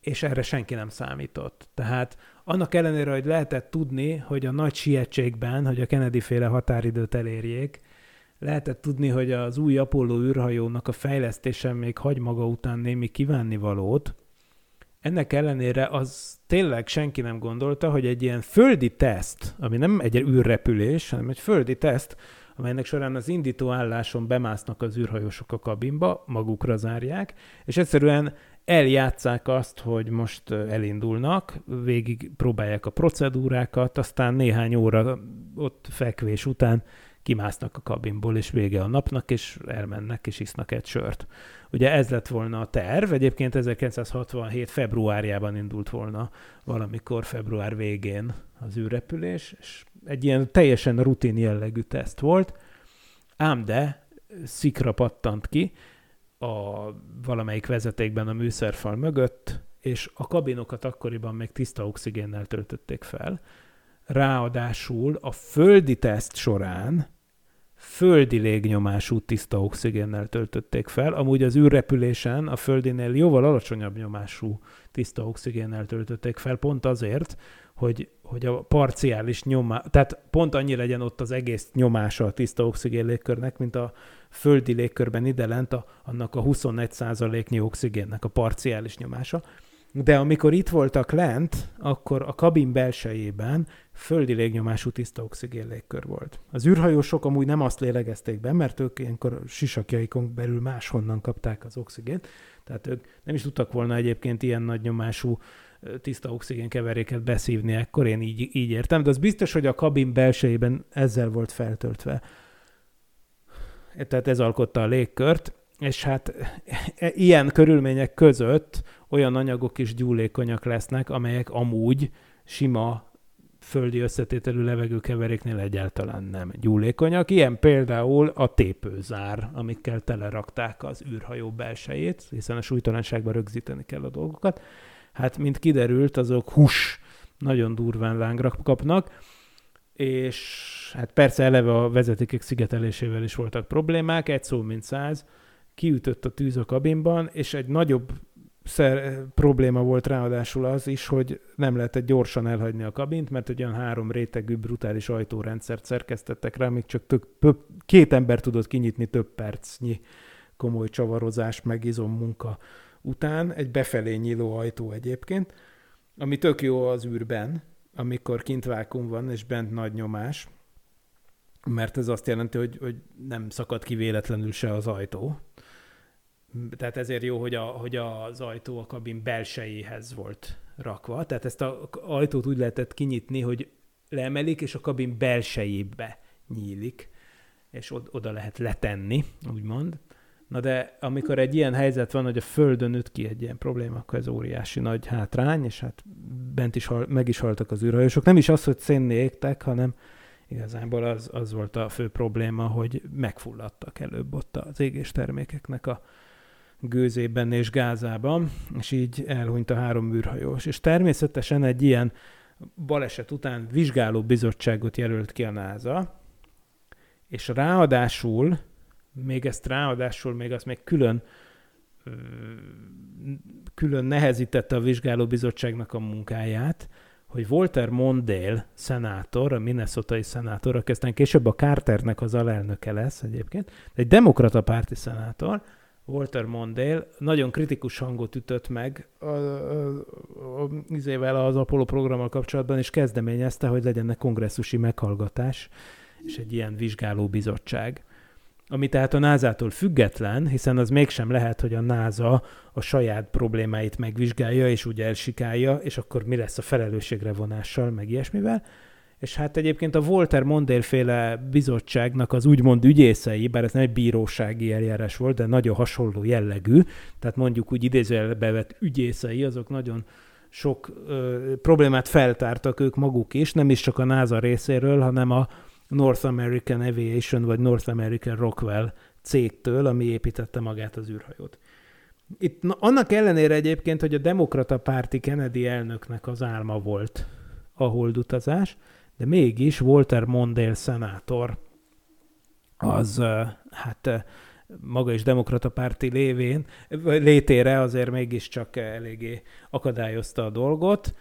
Speaker 4: és erre senki nem számított. Tehát annak ellenére, hogy lehetett tudni, hogy a nagy sietségben, hogy a Kennedy féle határidőt elérjék, lehetett tudni, hogy az új Apollo űrhajónak a fejlesztése még hagy maga után némi kívánnivalót, ennek ellenére az tényleg senki nem gondolta, hogy egy ilyen földi teszt, ami nem egy űrrepülés, hanem egy földi teszt, amelynek során az indító álláson bemásznak az űrhajósok a kabinba, magukra zárják, és egyszerűen eljátszák azt, hogy most elindulnak, végig próbálják a procedúrákat, aztán néhány óra ott fekvés után kimásznak a kabinból, és vége a napnak, és elmennek, és isznak egy sört. Ugye ez lett volna a terv, egyébként 1967. februárjában indult volna valamikor február végén az űrrepülés, és egy ilyen teljesen rutin jellegű teszt volt, ám de szikra pattant ki a valamelyik vezetékben a műszerfal mögött, és a kabinokat akkoriban még tiszta oxigénnel töltötték fel. Ráadásul a földi teszt során földi légnyomású tiszta oxigénnel töltötték fel. Amúgy az űrrepülésen a földinél jóval alacsonyabb nyomású tiszta oxigénnel töltötték fel, pont azért, hogy, hogy a parciális nyomás, tehát pont annyi legyen ott az egész nyomása a tiszta oxigén légkörnek, mint a földi légkörben ide lent a, annak a 21%-nyi oxigénnek a parciális nyomása. De amikor itt voltak lent, akkor a kabin belsejében földi légnyomású tiszta oxigén légkör volt. Az űrhajósok amúgy nem azt lélegezték be, mert ők ilyenkor sisakjaikon belül máshonnan kapták az oxigént, tehát ők nem is tudtak volna egyébként ilyen nagy nyomású tiszta oxigén keveréket beszívni ekkor, én így, így értem, de az biztos, hogy a kabin belsejében ezzel volt feltöltve. Tehát ez alkotta a légkört, és hát e, ilyen körülmények között olyan anyagok is gyúlékonyak lesznek, amelyek amúgy sima földi összetételű levegőkeveréknél egyáltalán nem gyúlékonyak. Ilyen például a tépőzár, amikkel telerakták az űrhajó belsejét, hiszen a súlytalanságban rögzíteni kell a dolgokat. Hát, mint kiderült, azok hús nagyon durván lángra kapnak, és hát persze eleve a vezetékek szigetelésével is voltak problémák, egy szó mint száz, kiütött a tűz a kabinban, és egy nagyobb szer, probléma volt ráadásul az is, hogy nem lehetett gyorsan elhagyni a kabint, mert egy olyan három rétegű brutális ajtórendszert szerkesztettek rá, még csak tök, pö, két ember tudott kinyitni több percnyi komoly csavarozás, meg munka után, egy befelé nyíló ajtó egyébként, ami tök jó az űrben, amikor kint vákum van, és bent nagy nyomás, mert ez azt jelenti, hogy, hogy nem szakad ki véletlenül se az ajtó, tehát ezért jó, hogy, a, hogy az ajtó a kabin belsejéhez volt rakva. Tehát ezt az ajtót úgy lehetett kinyitni, hogy leemelik, és a kabin belsejébe nyílik, és oda lehet letenni, úgymond. Na de amikor egy ilyen helyzet van, hogy a földön üt ki egy ilyen probléma, akkor ez óriási nagy hátrány, és hát bent is hal, meg is haltak az űrhajósok. Nem is az, hogy szénné égtek, hanem igazából az, az volt a fő probléma, hogy megfulladtak előbb ott az égés termékeknek a, gőzében és gázában, és így elhunyt a három űrhajós. És természetesen egy ilyen baleset után vizsgáló bizottságot jelölt ki a NASA, és ráadásul, még ezt ráadásul, még azt még külön külön nehezítette a vizsgálóbizottságnak a munkáját, hogy Walter Mondale szenátor, a minnesotai szenátor, aki aztán később a Carternek az alelnöke lesz egyébként, egy demokrata párti szenátor, Walter Mondale nagyon kritikus hangot ütött meg a, a, a, izével az Apollo programmal kapcsolatban, és kezdeményezte, hogy legyen egy kongresszusi meghallgatás és egy ilyen vizsgáló bizottság. Ami tehát a NASA-tól független, hiszen az mégsem lehet, hogy a NASA a saját problémáit megvizsgálja, és úgy elsikálja, és akkor mi lesz a felelősségre vonással, meg ilyesmivel, és hát egyébként a Volter Mondél féle bizottságnak az úgymond ügyészei, bár ez nem egy bírósági eljárás volt, de nagyon hasonló jellegű, tehát mondjuk úgy idézőjelbe vett ügyészei, azok nagyon sok ö, problémát feltártak ők maguk is, nem is csak a NASA részéről, hanem a North American Aviation vagy North American Rockwell cégtől, ami építette magát az űrhajót. Itt na, annak ellenére egyébként, hogy a demokrata párti Kennedy elnöknek az álma volt a holdutazás, de mégis Walter Mondale szenátor az hát maga is demokrata párti lévén, létére azért mégiscsak eléggé akadályozta a dolgot.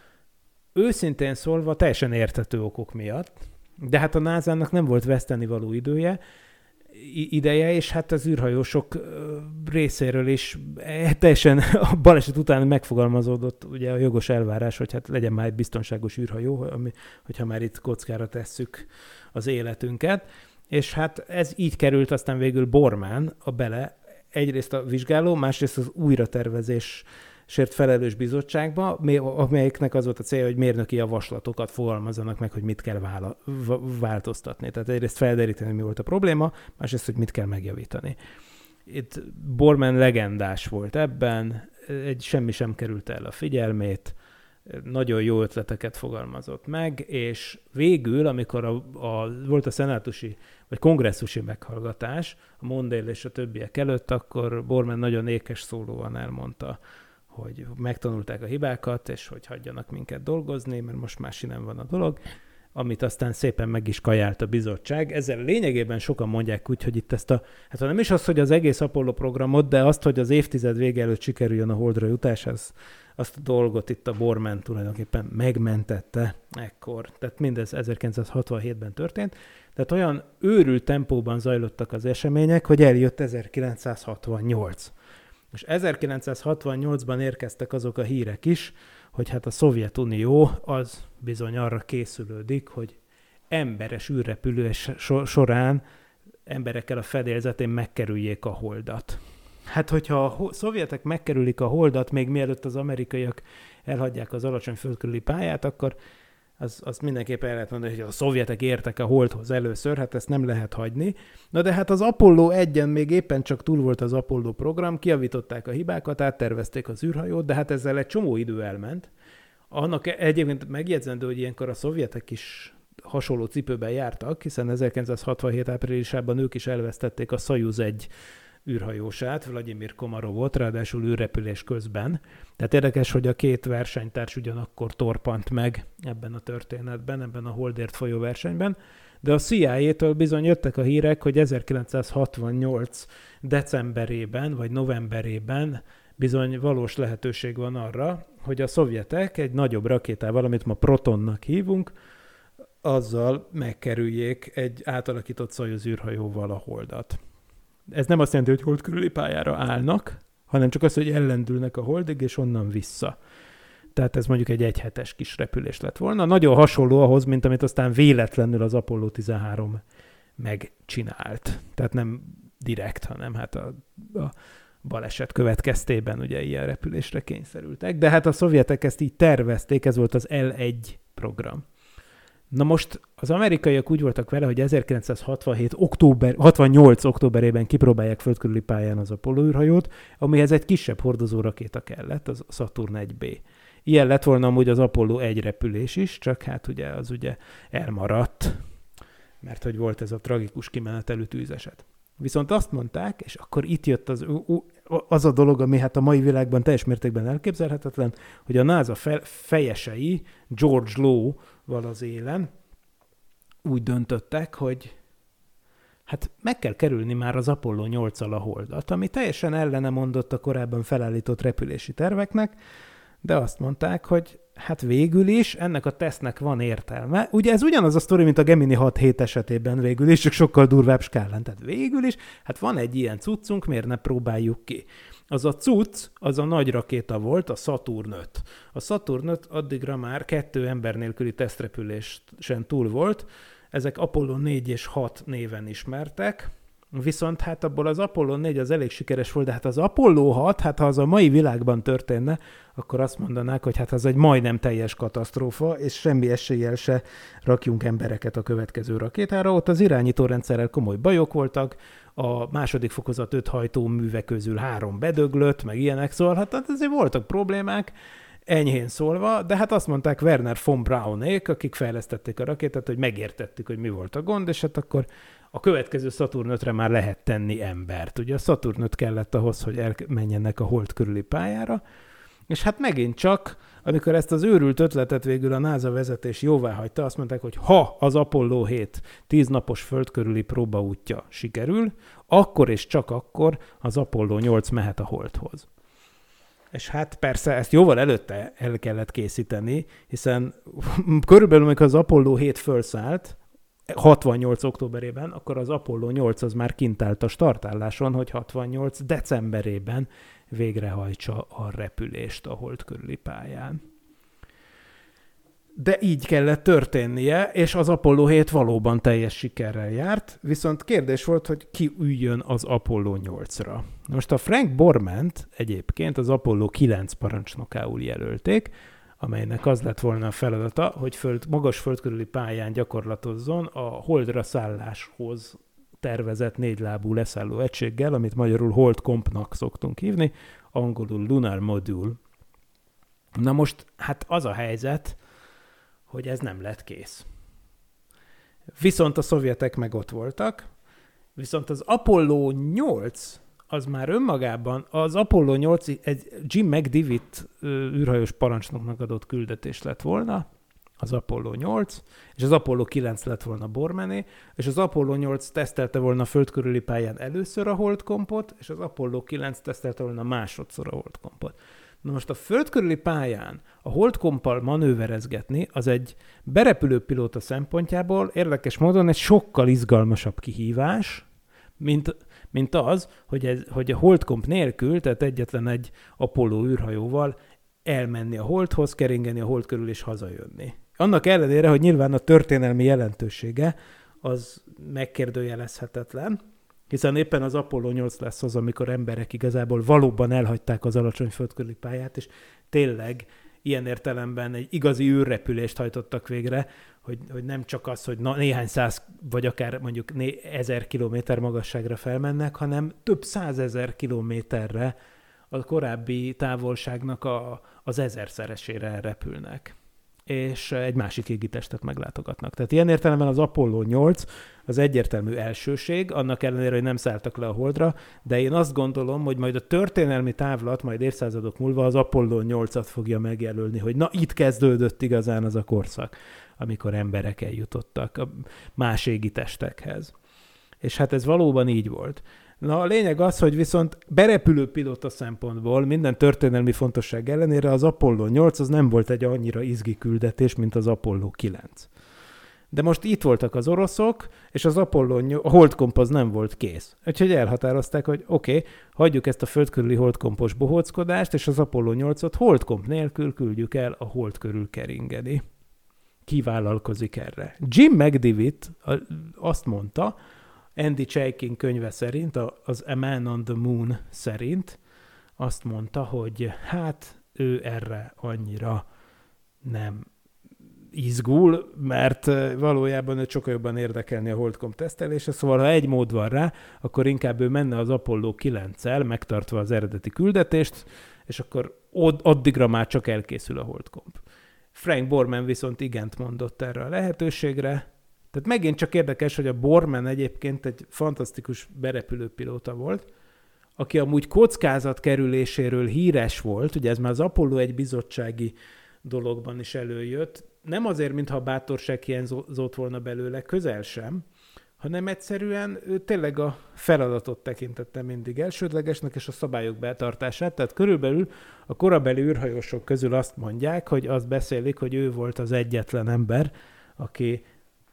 Speaker 4: Őszintén szólva teljesen értető okok miatt, de hát a NASA-nak nem volt veszteni való idője, ideje, és hát az űrhajósok részéről is e, teljesen [LAUGHS] a baleset után megfogalmazódott ugye a jogos elvárás, hogy hát legyen már egy biztonságos űrhajó, ami, hogyha már itt kockára tesszük az életünket. És hát ez így került aztán végül Bormán a bele, egyrészt a vizsgáló, másrészt az újratervezés sért felelős bizottságba, amelyiknek az volt a célja, hogy mérnöki javaslatokat fogalmazzanak meg, hogy mit kell vála, változtatni. Tehát egyrészt felderíteni, mi volt a probléma, másrészt, hogy mit kell megjavítani. Itt Borman legendás volt ebben, egy semmi sem került el a figyelmét, nagyon jó ötleteket fogalmazott meg, és végül, amikor a, a, volt a szenátusi vagy kongresszusi meghallgatás, a Mondale és a többiek előtt, akkor Borman nagyon ékes szólóan elmondta, hogy megtanulták a hibákat, és hogy hagyjanak minket dolgozni, mert most már nem van a dolog, amit aztán szépen meg is kajált a bizottság. Ezzel lényegében sokan mondják úgy, hogy itt ezt a, hát nem is az, hogy az egész Apollo programot, de azt, hogy az évtized vége előtt sikerüljön a holdra jutás, az, azt a dolgot itt a Borman tulajdonképpen megmentette ekkor. Tehát mindez 1967-ben történt. Tehát olyan őrült tempóban zajlottak az események, hogy eljött 1968. És 1968-ban érkeztek azok a hírek is, hogy hát a Szovjetunió az bizony arra készülődik, hogy emberes űrrepülés során emberekkel a fedélzetén megkerüljék a holdat. Hát, hogyha a szovjetek megkerülik a holdat, még mielőtt az amerikaiak elhagyják az alacsony földkörüli pályát, akkor az, az mindenképpen el lehet mondani, hogy a szovjetek értek a holdhoz először, hát ezt nem lehet hagyni. Na de hát az Apollo 1 még éppen csak túl volt az Apollo program, kiavították a hibákat, áttervezték az űrhajót, de hát ezzel egy csomó idő elment. Annak egyébként megjegyzendő, hogy ilyenkor a szovjetek is hasonló cipőben jártak, hiszen 1967 áprilisában ők is elvesztették a Soyuz egy űrhajósát, Vladimir Komarovot, ráadásul űrrepülés közben. Tehát érdekes, hogy a két versenytárs ugyanakkor torpant meg ebben a történetben, ebben a Holdért folyó versenyben. De a CIA-től bizony jöttek a hírek, hogy 1968 decemberében vagy novemberében bizony valós lehetőség van arra, hogy a szovjetek egy nagyobb rakétával, amit ma Protonnak hívunk, azzal megkerüljék egy átalakított Soyuz űrhajóval a holdat. Ez nem azt jelenti, hogy hold körüli pályára állnak, hanem csak az, hogy ellendülnek a holdig, és onnan vissza. Tehát ez mondjuk egy egyhetes kis repülés lett volna. Nagyon hasonló ahhoz, mint amit aztán véletlenül az Apollo 13 megcsinált. Tehát nem direkt, hanem hát a, a baleset következtében ugye ilyen repülésre kényszerültek. De hát a szovjetek ezt így tervezték, ez volt az L1 program. Na most az amerikaiak úgy voltak vele, hogy 1967. október, 68. októberében kipróbálják földkörüli pályán az Apollo űrhajót, amihez egy kisebb hordozó rakéta kellett, az Saturn 1B. Ilyen lett volna amúgy az Apollo 1 repülés is, csak hát ugye az ugye elmaradt, mert hogy volt ez a tragikus kimenetelű tűzeset. Viszont azt mondták, és akkor itt jött az, az a dolog, ami hát a mai világban teljes mértékben elképzelhetetlen, hogy a NASA fejesei George Lowe-val az élen úgy döntöttek, hogy hát meg kell kerülni már az Apollo 8-al a holdat, ami teljesen ellene mondott a korábban felállított repülési terveknek, de azt mondták, hogy hát végül is ennek a tesznek van értelme. Ugye ez ugyanaz a sztori, mint a Gemini 6-7 esetében végül is, csak sokkal durvább skálán. Tehát végül is, hát van egy ilyen cuccunk, miért ne próbáljuk ki? Az a cucc, az a nagy rakéta volt, a Saturn 5. A Saturn 5 addigra már kettő ember nélküli tesztrepülésen túl volt, ezek Apollo 4 és 6 néven ismertek, Viszont hát abból az Apollo 4 az elég sikeres volt, de hát az Apollo 6, hát ha az a mai világban történne, akkor azt mondanák, hogy hát az egy majdnem teljes katasztrófa, és semmi eséllyel se rakjunk embereket a következő rakétára. Ott az irányítórendszerrel komoly bajok voltak, a második fokozat öt hajtóműve közül három bedöglött, meg ilyenek, szóval hát, hát azért voltak problémák, enyhén szólva, de hát azt mondták Werner von Braunék, akik fejlesztették a rakétát, hogy megértettük, hogy mi volt a gond, és hát akkor a következő Saturn 5-re már lehet tenni embert. Ugye a Saturn 5 kellett ahhoz, hogy elmenjenek a hold körüli pályára, és hát megint csak, amikor ezt az őrült ötletet végül a NASA vezetés jóvá hagyta, azt mondták, hogy ha az Apollo 7 tíz napos föld körüli próbaútja sikerül, akkor és csak akkor az Apollo 8 mehet a holdhoz. És hát persze ezt jóval előtte el kellett készíteni, hiszen körülbelül, amikor az Apollo 7 felszállt, 68. októberében, akkor az Apollo 8 az már kint állt a startálláson, hogy 68. decemberében végrehajtsa a repülést a hold körüli pályán. De így kellett történnie, és az Apollo 7 valóban teljes sikerrel járt, viszont kérdés volt, hogy ki üljön az Apollo 8-ra. Most a Frank Borment egyébként az Apollo 9 parancsnokául jelölték, amelynek az lett volna a feladata, hogy föld, magas földkörüli pályán gyakorlatozzon a holdra szálláshoz tervezett négylábú leszálló egységgel, amit magyarul Hold Compnak szoktunk hívni, angolul Lunar Module. Na most, hát az a helyzet, hogy ez nem lett kész. Viszont a szovjetek meg ott voltak, viszont az Apollo 8 az már önmagában az Apollo 8 egy Jim McDivitt űrhajós parancsnoknak adott küldetés lett volna, az Apollo 8, és az Apollo 9 lett volna Bormené, és az Apollo 8 tesztelte volna a föld körüli pályán először a holdkompot, és az Apollo 9 tesztelte volna másodszor a holdkompot. Na most a föld körüli pályán a holdkompal manőverezgetni, az egy berepülő pilóta szempontjából érdekes módon egy sokkal izgalmasabb kihívás, mint mint az, hogy, ez, hogy a holdkomp nélkül, tehát egyetlen egy Apollo űrhajóval elmenni a holdhoz, keringeni a hold körül és hazajönni. Annak ellenére, hogy nyilván a történelmi jelentősége az megkérdőjelezhetetlen, hiszen éppen az Apollo 8 lesz az, amikor emberek igazából valóban elhagyták az alacsony földkörüli pályát, és tényleg ilyen értelemben egy igazi űrrepülést hajtottak végre, hogy, hogy nem csak az, hogy na, néhány száz, vagy akár mondjuk né, ezer kilométer magasságra felmennek, hanem több százezer kilométerre a korábbi távolságnak a, az ezerszeresére repülnek és egy másik égitestet meglátogatnak. Tehát ilyen értelemben az Apollo 8 az egyértelmű elsőség, annak ellenére, hogy nem szálltak le a Holdra, de én azt gondolom, hogy majd a történelmi távlat majd évszázadok múlva az Apollo 8-at fogja megjelölni, hogy na itt kezdődött igazán az a korszak, amikor emberek eljutottak a más égitestekhez. És hát ez valóban így volt. Na a lényeg az, hogy viszont berepülő pilóta szempontból minden történelmi fontosság ellenére az Apollo 8 az nem volt egy annyira izgi küldetés, mint az Apollo 9. De most itt voltak az oroszok, és az Apollo, a holdkomp az nem volt kész. Úgyhogy elhatározták, hogy oké, okay, hagyjuk ezt a földkörüli holdkompos bohóckodást, és az Apollo 8-ot holdkomp nélkül küldjük el a hold körül keringeni. Kivállalkozik erre. Jim McDivitt azt mondta, Andy Chaikin könyve szerint, az A Man on the Moon szerint azt mondta, hogy hát ő erre annyira nem izgul, mert valójában ő sokkal jobban érdekelni a Holdcom tesztelése, szóval ha egy mód van rá, akkor inkább ő menne az Apollo 9-el, megtartva az eredeti küldetést, és akkor addigra már csak elkészül a Holdcomp. Frank Borman viszont igent mondott erre a lehetőségre, tehát megint csak érdekes, hogy a Borman egyébként egy fantasztikus berepülő pilóta volt, aki amúgy kockázat kerüléséről híres volt, ugye ez már az Apollo egy bizottsági dologban is előjött, nem azért, mintha a bátorság hiányzott volna belőle, közel sem, hanem egyszerűen ő tényleg a feladatot tekintette mindig elsődlegesnek, és a szabályok betartását. Tehát körülbelül a korabeli űrhajósok közül azt mondják, hogy azt beszélik, hogy ő volt az egyetlen ember, aki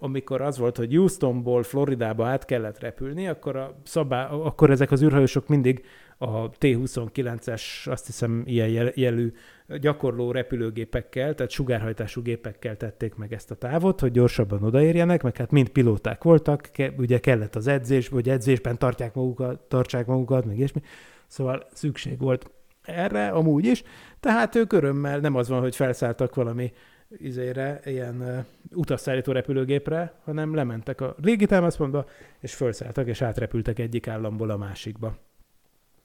Speaker 4: amikor az volt, hogy Houstonból Floridába át kellett repülni, akkor, a szabá, akkor ezek az űrhajósok mindig a T-29-es, azt hiszem ilyen jelű gyakorló repülőgépekkel, tehát sugárhajtású gépekkel tették meg ezt a távot, hogy gyorsabban odaérjenek, meg hát mind pilóták voltak, ke, ugye kellett az edzés, vagy edzésben tartják magukat, tartsák magukat, meg ilyesmi. Szóval szükség volt erre amúgy is, tehát ők örömmel nem az van, hogy felszálltak valami izére, ilyen uh, utasszállító repülőgépre, hanem lementek a régi támaszpontba, és felszálltak, és átrepültek egyik államból a másikba.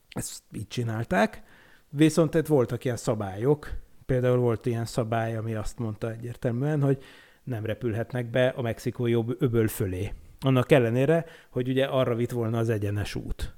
Speaker 4: Ezt így csinálták, viszont itt voltak ilyen szabályok, például volt ilyen szabály, ami azt mondta egyértelműen, hogy nem repülhetnek be a mexikói öböl fölé. Annak ellenére, hogy ugye arra vitt volna az egyenes út.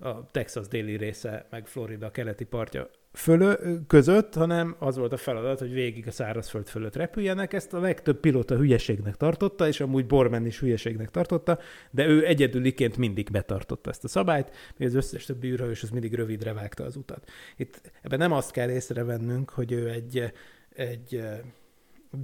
Speaker 4: A Texas déli része, meg Florida keleti partja fölö, között, hanem az volt a feladat, hogy végig a szárazföld fölött repüljenek. Ezt a legtöbb pilóta hülyeségnek tartotta, és amúgy Borman is hülyeségnek tartotta, de ő egyedüliként mindig betartotta ezt a szabályt, még az összes többi űrhajós az mindig rövidre vágta az utat. Itt ebben nem azt kell észrevennünk, hogy ő egy, egy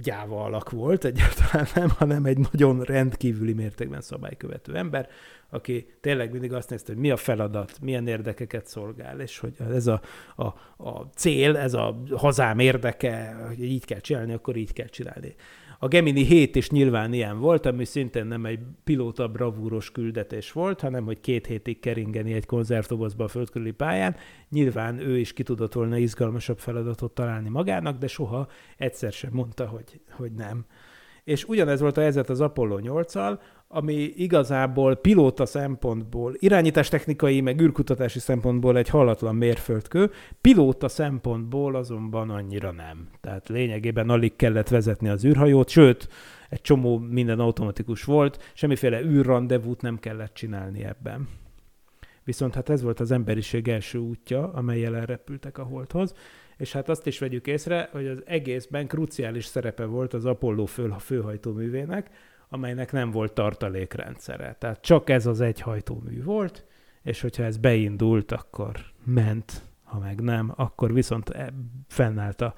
Speaker 4: gyáva alak volt, egyáltalán nem, hanem egy nagyon rendkívüli mértékben szabálykövető ember, aki tényleg mindig azt nézte, hogy mi a feladat, milyen érdekeket szolgál, és hogy ez a, a, a cél, ez a hazám érdeke, hogy így kell csinálni, akkor így kell csinálni. A Gemini 7 is nyilván ilyen volt, ami szintén nem egy pilóta bravúros küldetés volt, hanem hogy két hétig keringeni egy konzervdobozba a földkörüli pályán. Nyilván ő is ki tudott volna izgalmasabb feladatot találni magának, de soha egyszer sem mondta, hogy, hogy nem. És ugyanez volt a helyzet az Apollo 8-al, ami igazából pilóta szempontból, irányítás technikai, meg űrkutatási szempontból egy hallatlan mérföldkő, pilóta szempontból azonban annyira nem. Tehát lényegében alig kellett vezetni az űrhajót, sőt, egy csomó minden automatikus volt, semmiféle űrrandevút nem kellett csinálni ebben. Viszont hát ez volt az emberiség első útja, amelyel elrepültek a holdhoz, és hát azt is vegyük észre, hogy az egészben kruciális szerepe volt az Apollo fő, főhajtóművének, amelynek nem volt tartalékrendszere. Tehát csak ez az egy hajtómű volt, és hogyha ez beindult, akkor ment, ha meg nem, akkor viszont e, fennállt a,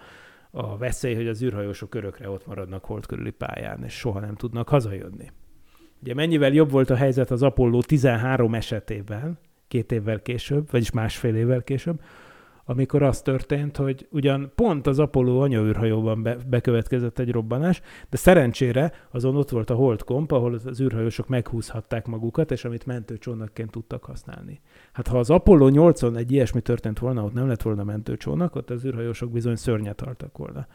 Speaker 4: a veszély, hogy az űrhajósok örökre ott maradnak hold körüli pályán, és soha nem tudnak hazajönni. Ugye mennyivel jobb volt a helyzet az Apollo 13 esetében, két évvel később, vagyis másfél évvel később, amikor az történt, hogy ugyan pont az Apollo anyaűrhajóban be, bekövetkezett egy robbanás, de szerencsére azon ott volt a holdkomp, ahol az űrhajósok meghúzhatták magukat, és amit mentőcsónakként tudtak használni. Hát ha az Apollo 8-on egy ilyesmi történt volna, ott nem lett volna mentőcsónak, ott az űrhajósok bizony szörnyet haltak volna.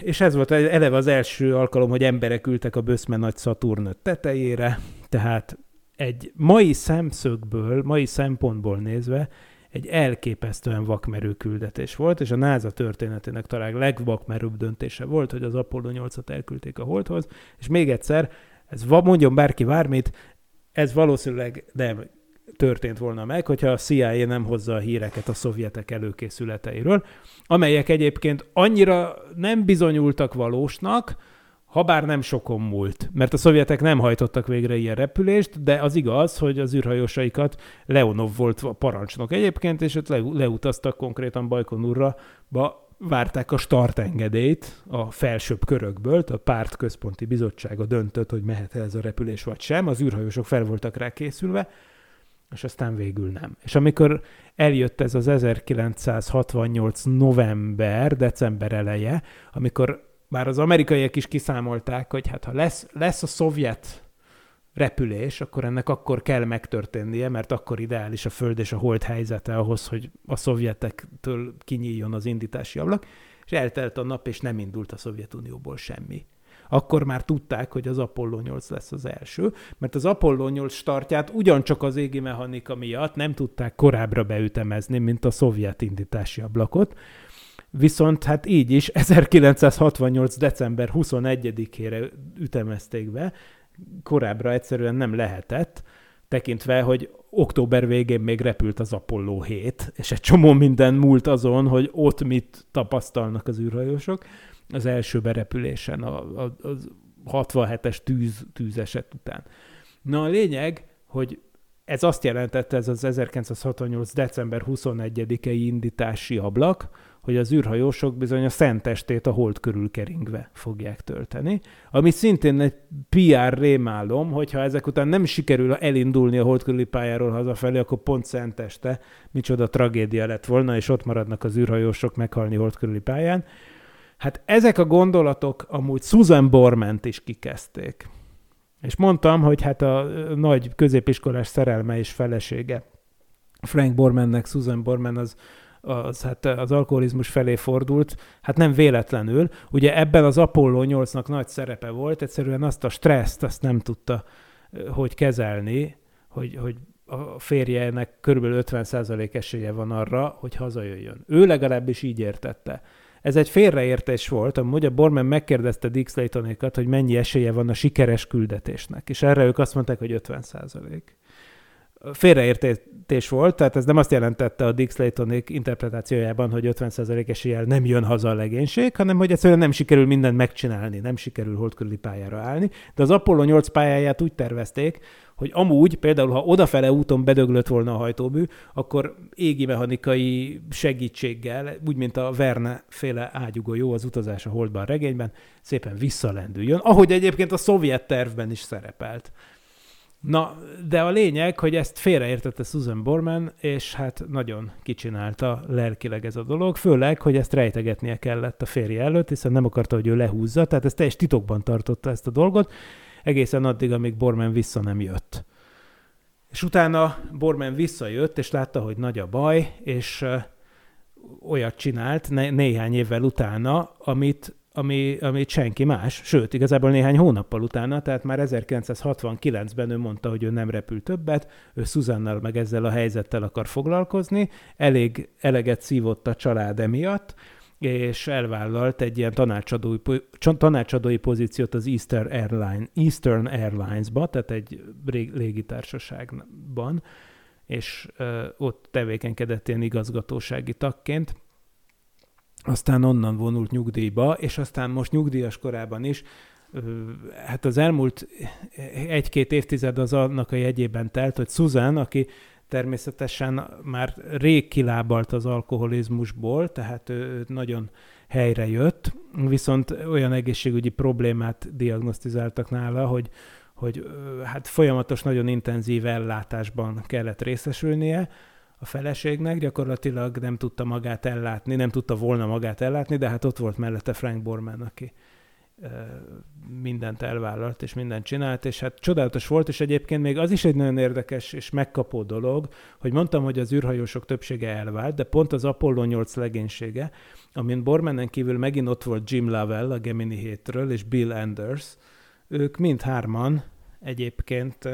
Speaker 4: És ez volt eleve az első alkalom, hogy emberek ültek a Böszme nagy Szaturn tetejére, tehát egy mai szemszögből, mai szempontból nézve egy elképesztően vakmerő küldetés volt, és a NASA történetének talán legvakmerőbb döntése volt, hogy az Apollo 8-at elküldték a Holdhoz, és még egyszer, ez mondjon bárki bármit, ez valószínűleg nem történt volna meg, hogyha a CIA nem hozza a híreket a szovjetek előkészületeiről, amelyek egyébként annyira nem bizonyultak valósnak, ha bár nem sokon múlt, mert a szovjetek nem hajtottak végre ilyen repülést, de az igaz, hogy az űrhajósaikat Leonov volt a parancsnok egyébként, és ott le, leutaztak konkrétan Bajkonurra, ba várták a startengedélyt a felsőbb körökből, a párt központi bizottsága döntött, hogy mehet ez a repülés vagy sem, az űrhajósok fel voltak rá készülve, és aztán végül nem. És amikor eljött ez az 1968 november, december eleje, amikor már az amerikaiak is kiszámolták, hogy hát ha lesz, lesz a szovjet repülés, akkor ennek akkor kell megtörténnie, mert akkor ideális a Föld és a Hold helyzete ahhoz, hogy a szovjetektől kinyíljon az indítási ablak, és eltelt a nap, és nem indult a Szovjetunióból semmi. Akkor már tudták, hogy az Apollo 8 lesz az első, mert az Apollo 8 startját ugyancsak az égi mechanika miatt nem tudták korábbra beütemezni, mint a szovjet indítási ablakot, Viszont hát így is [LAUGHS] 1968. december 21-ére ütemezték be, korábbra egyszerűen nem lehetett, tekintve, hogy október végén még repült az Apollo 7, és egy csomó minden múlt azon, hogy ott mit tapasztalnak az űrhajósok az első berepülésen, a, a, a 67-es tűz, tűzeset után. Na a lényeg, hogy ez azt jelentette, ez az 1968. december 21-i indítási ablak, hogy az űrhajósok bizony a szentestét a hold körül keringve fogják tölteni, ami szintén egy PR rémálom, hogyha ezek után nem sikerül elindulni a hold körüli pályáról hazafelé, akkor pont szenteste micsoda tragédia lett volna, és ott maradnak az űrhajósok meghalni hold körüli pályán. Hát ezek a gondolatok amúgy Susan Borment is kikezdték. És mondtam, hogy hát a nagy középiskolás szerelme és felesége Frank Bormannek, Susan Borman az az, hát az alkoholizmus felé fordult, hát nem véletlenül. Ugye ebben az Apollo 8-nak nagy szerepe volt, egyszerűen azt a stresszt, azt nem tudta hogy kezelni, hogy, hogy a férjenek kb. 50% esélye van arra, hogy hazajöjjön. Ő legalábbis így értette. Ez egy félreértés volt, amúgy a Borman megkérdezte Dick Slaytonékat, hogy mennyi esélye van a sikeres küldetésnek, és erre ők azt mondták, hogy 50 félreértés volt, tehát ez nem azt jelentette a Dick Slaytonék interpretációjában, hogy 50% eséllyel nem jön haza a legénység, hanem hogy egyszerűen nem sikerül mindent megcsinálni, nem sikerül holdkörüli pályára állni. De az Apollo 8 pályáját úgy tervezték, hogy amúgy például, ha odafele úton bedöglött volna a hajtómű, akkor égi mechanikai segítséggel, úgy, mint a Verne féle ágyugó az utazás a holdban a regényben, szépen visszalendüljön, ahogy egyébként a szovjet tervben is szerepelt. Na, de a lényeg, hogy ezt félreértette Susan Borman, és hát nagyon kicsinálta lelkileg ez a dolog, főleg, hogy ezt rejtegetnie kellett a férje előtt, hiszen nem akarta, hogy ő lehúzza, tehát ezt teljes titokban tartotta ezt a dolgot, egészen addig, amíg Borman vissza nem jött. És utána Borman visszajött, és látta, hogy nagy a baj, és olyat csinált né- néhány évvel utána, amit ami, amit senki más, sőt, igazából néhány hónappal utána, tehát már 1969-ben ő mondta, hogy ő nem repül többet, ő Szuzannal meg ezzel a helyzettel akar foglalkozni, elég eleget szívott a család emiatt, és elvállalt egy ilyen tanácsadói, tanácsadói pozíciót az Eastern, Airline, Eastern Airlines-ba, tehát egy légitársaságban, és ö, ott tevékenykedett ilyen igazgatósági tagként aztán onnan vonult nyugdíjba, és aztán most nyugdíjas korában is, hát az elmúlt egy-két évtized az annak a jegyében telt, hogy Susan, aki természetesen már rég kilábalt az alkoholizmusból, tehát ő nagyon helyre jött, viszont olyan egészségügyi problémát diagnosztizáltak nála, hogy, hogy hát folyamatos, nagyon intenzív ellátásban kellett részesülnie, a feleségnek, gyakorlatilag nem tudta magát ellátni, nem tudta volna magát ellátni, de hát ott volt mellette Frank Borman, aki mindent elvállalt, és mindent csinált, és hát csodálatos volt, és egyébként még az is egy nagyon érdekes és megkapó dolog, hogy mondtam, hogy az űrhajósok többsége elvált, de pont az Apollo 8 legénysége, amin Bormanen kívül megint ott volt Jim Lovell a Gemini 7-ről, és Bill Anders, ők mind hárman egyébként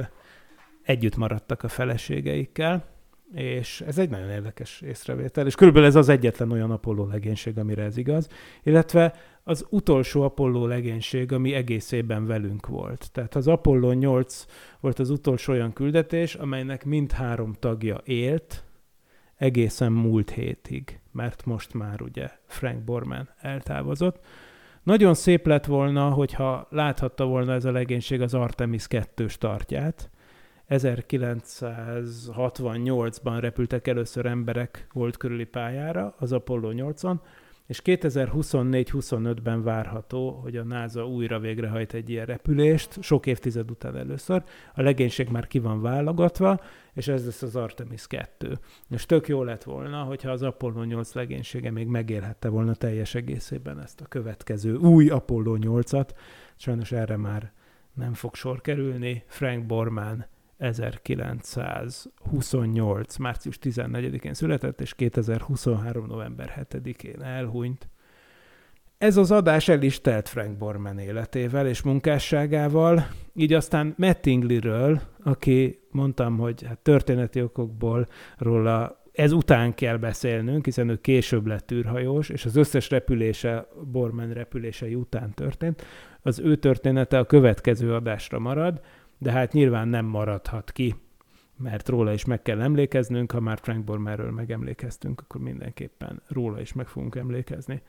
Speaker 4: együtt maradtak a feleségeikkel, és ez egy nagyon érdekes észrevétel, és körülbelül ez az egyetlen olyan Apollo legénység, amire ez igaz, illetve az utolsó Apollo legénység, ami egészében velünk volt. Tehát az Apollo 8 volt az utolsó olyan küldetés, amelynek mindhárom tagja élt, egészen múlt hétig, mert most már ugye Frank Borman eltávozott. Nagyon szép lett volna, hogyha láthatta volna ez a legénység az Artemis 2 startját. 1968-ban repültek először emberek volt körüli pályára az Apollo 8-on, és 2024-25-ben várható, hogy a NASA újra végrehajt egy ilyen repülést, sok évtized után először. A legénység már ki van válogatva, és ez lesz az Artemis 2. És tök jó lett volna, hogyha az Apollo 8 legénysége még megélhette volna teljes egészében ezt a következő új Apollo 8-at. Sajnos erre már nem fog sor kerülni. Frank Borman 1928. március 14-én született, és 2023. november 7-én elhunyt. Ez az adás el is telt Frank Borman életével és munkásságával, így aztán Mattingley-ről, aki mondtam, hogy hát történeti okokból róla ez után kell beszélnünk, hiszen ő később lett űrhajós, és az összes repülése Borman repülései után történt. Az ő története a következő adásra marad, de hát nyilván nem maradhat ki, mert róla is meg kell emlékeznünk, ha már Frank Bormerről megemlékeztünk, akkor mindenképpen róla is meg fogunk emlékezni.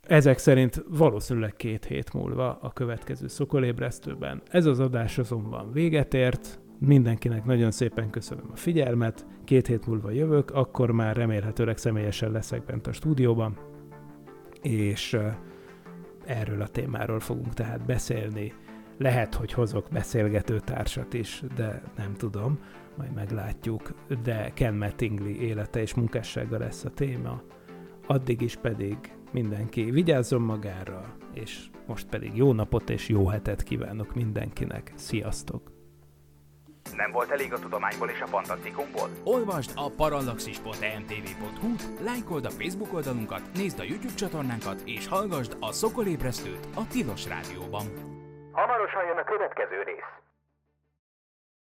Speaker 4: Ezek szerint valószínűleg két hét múlva a következő szokolébresztőben. Ez az adás azonban véget ért, mindenkinek nagyon szépen köszönöm a figyelmet, két hét múlva jövök, akkor már remélhetőleg személyesen leszek bent a stúdióban, és erről a témáról fogunk tehát beszélni lehet, hogy hozok beszélgető társat is, de nem tudom, majd meglátjuk. De Ken Mattingly élete és munkássága lesz a téma. Addig is pedig mindenki vigyázzon magára, és most pedig jó napot és jó hetet kívánok mindenkinek. Sziasztok!
Speaker 2: Nem volt elég a tudományból és a fantasztikumból?
Speaker 1: Olvasd a parallaxis.emtv.hu, lájkold a Facebook oldalunkat, nézd a YouTube csatornánkat, és hallgassd a Szokolébresztőt a Tilos Rádióban.
Speaker 2: Hamarosan jön a következő rész.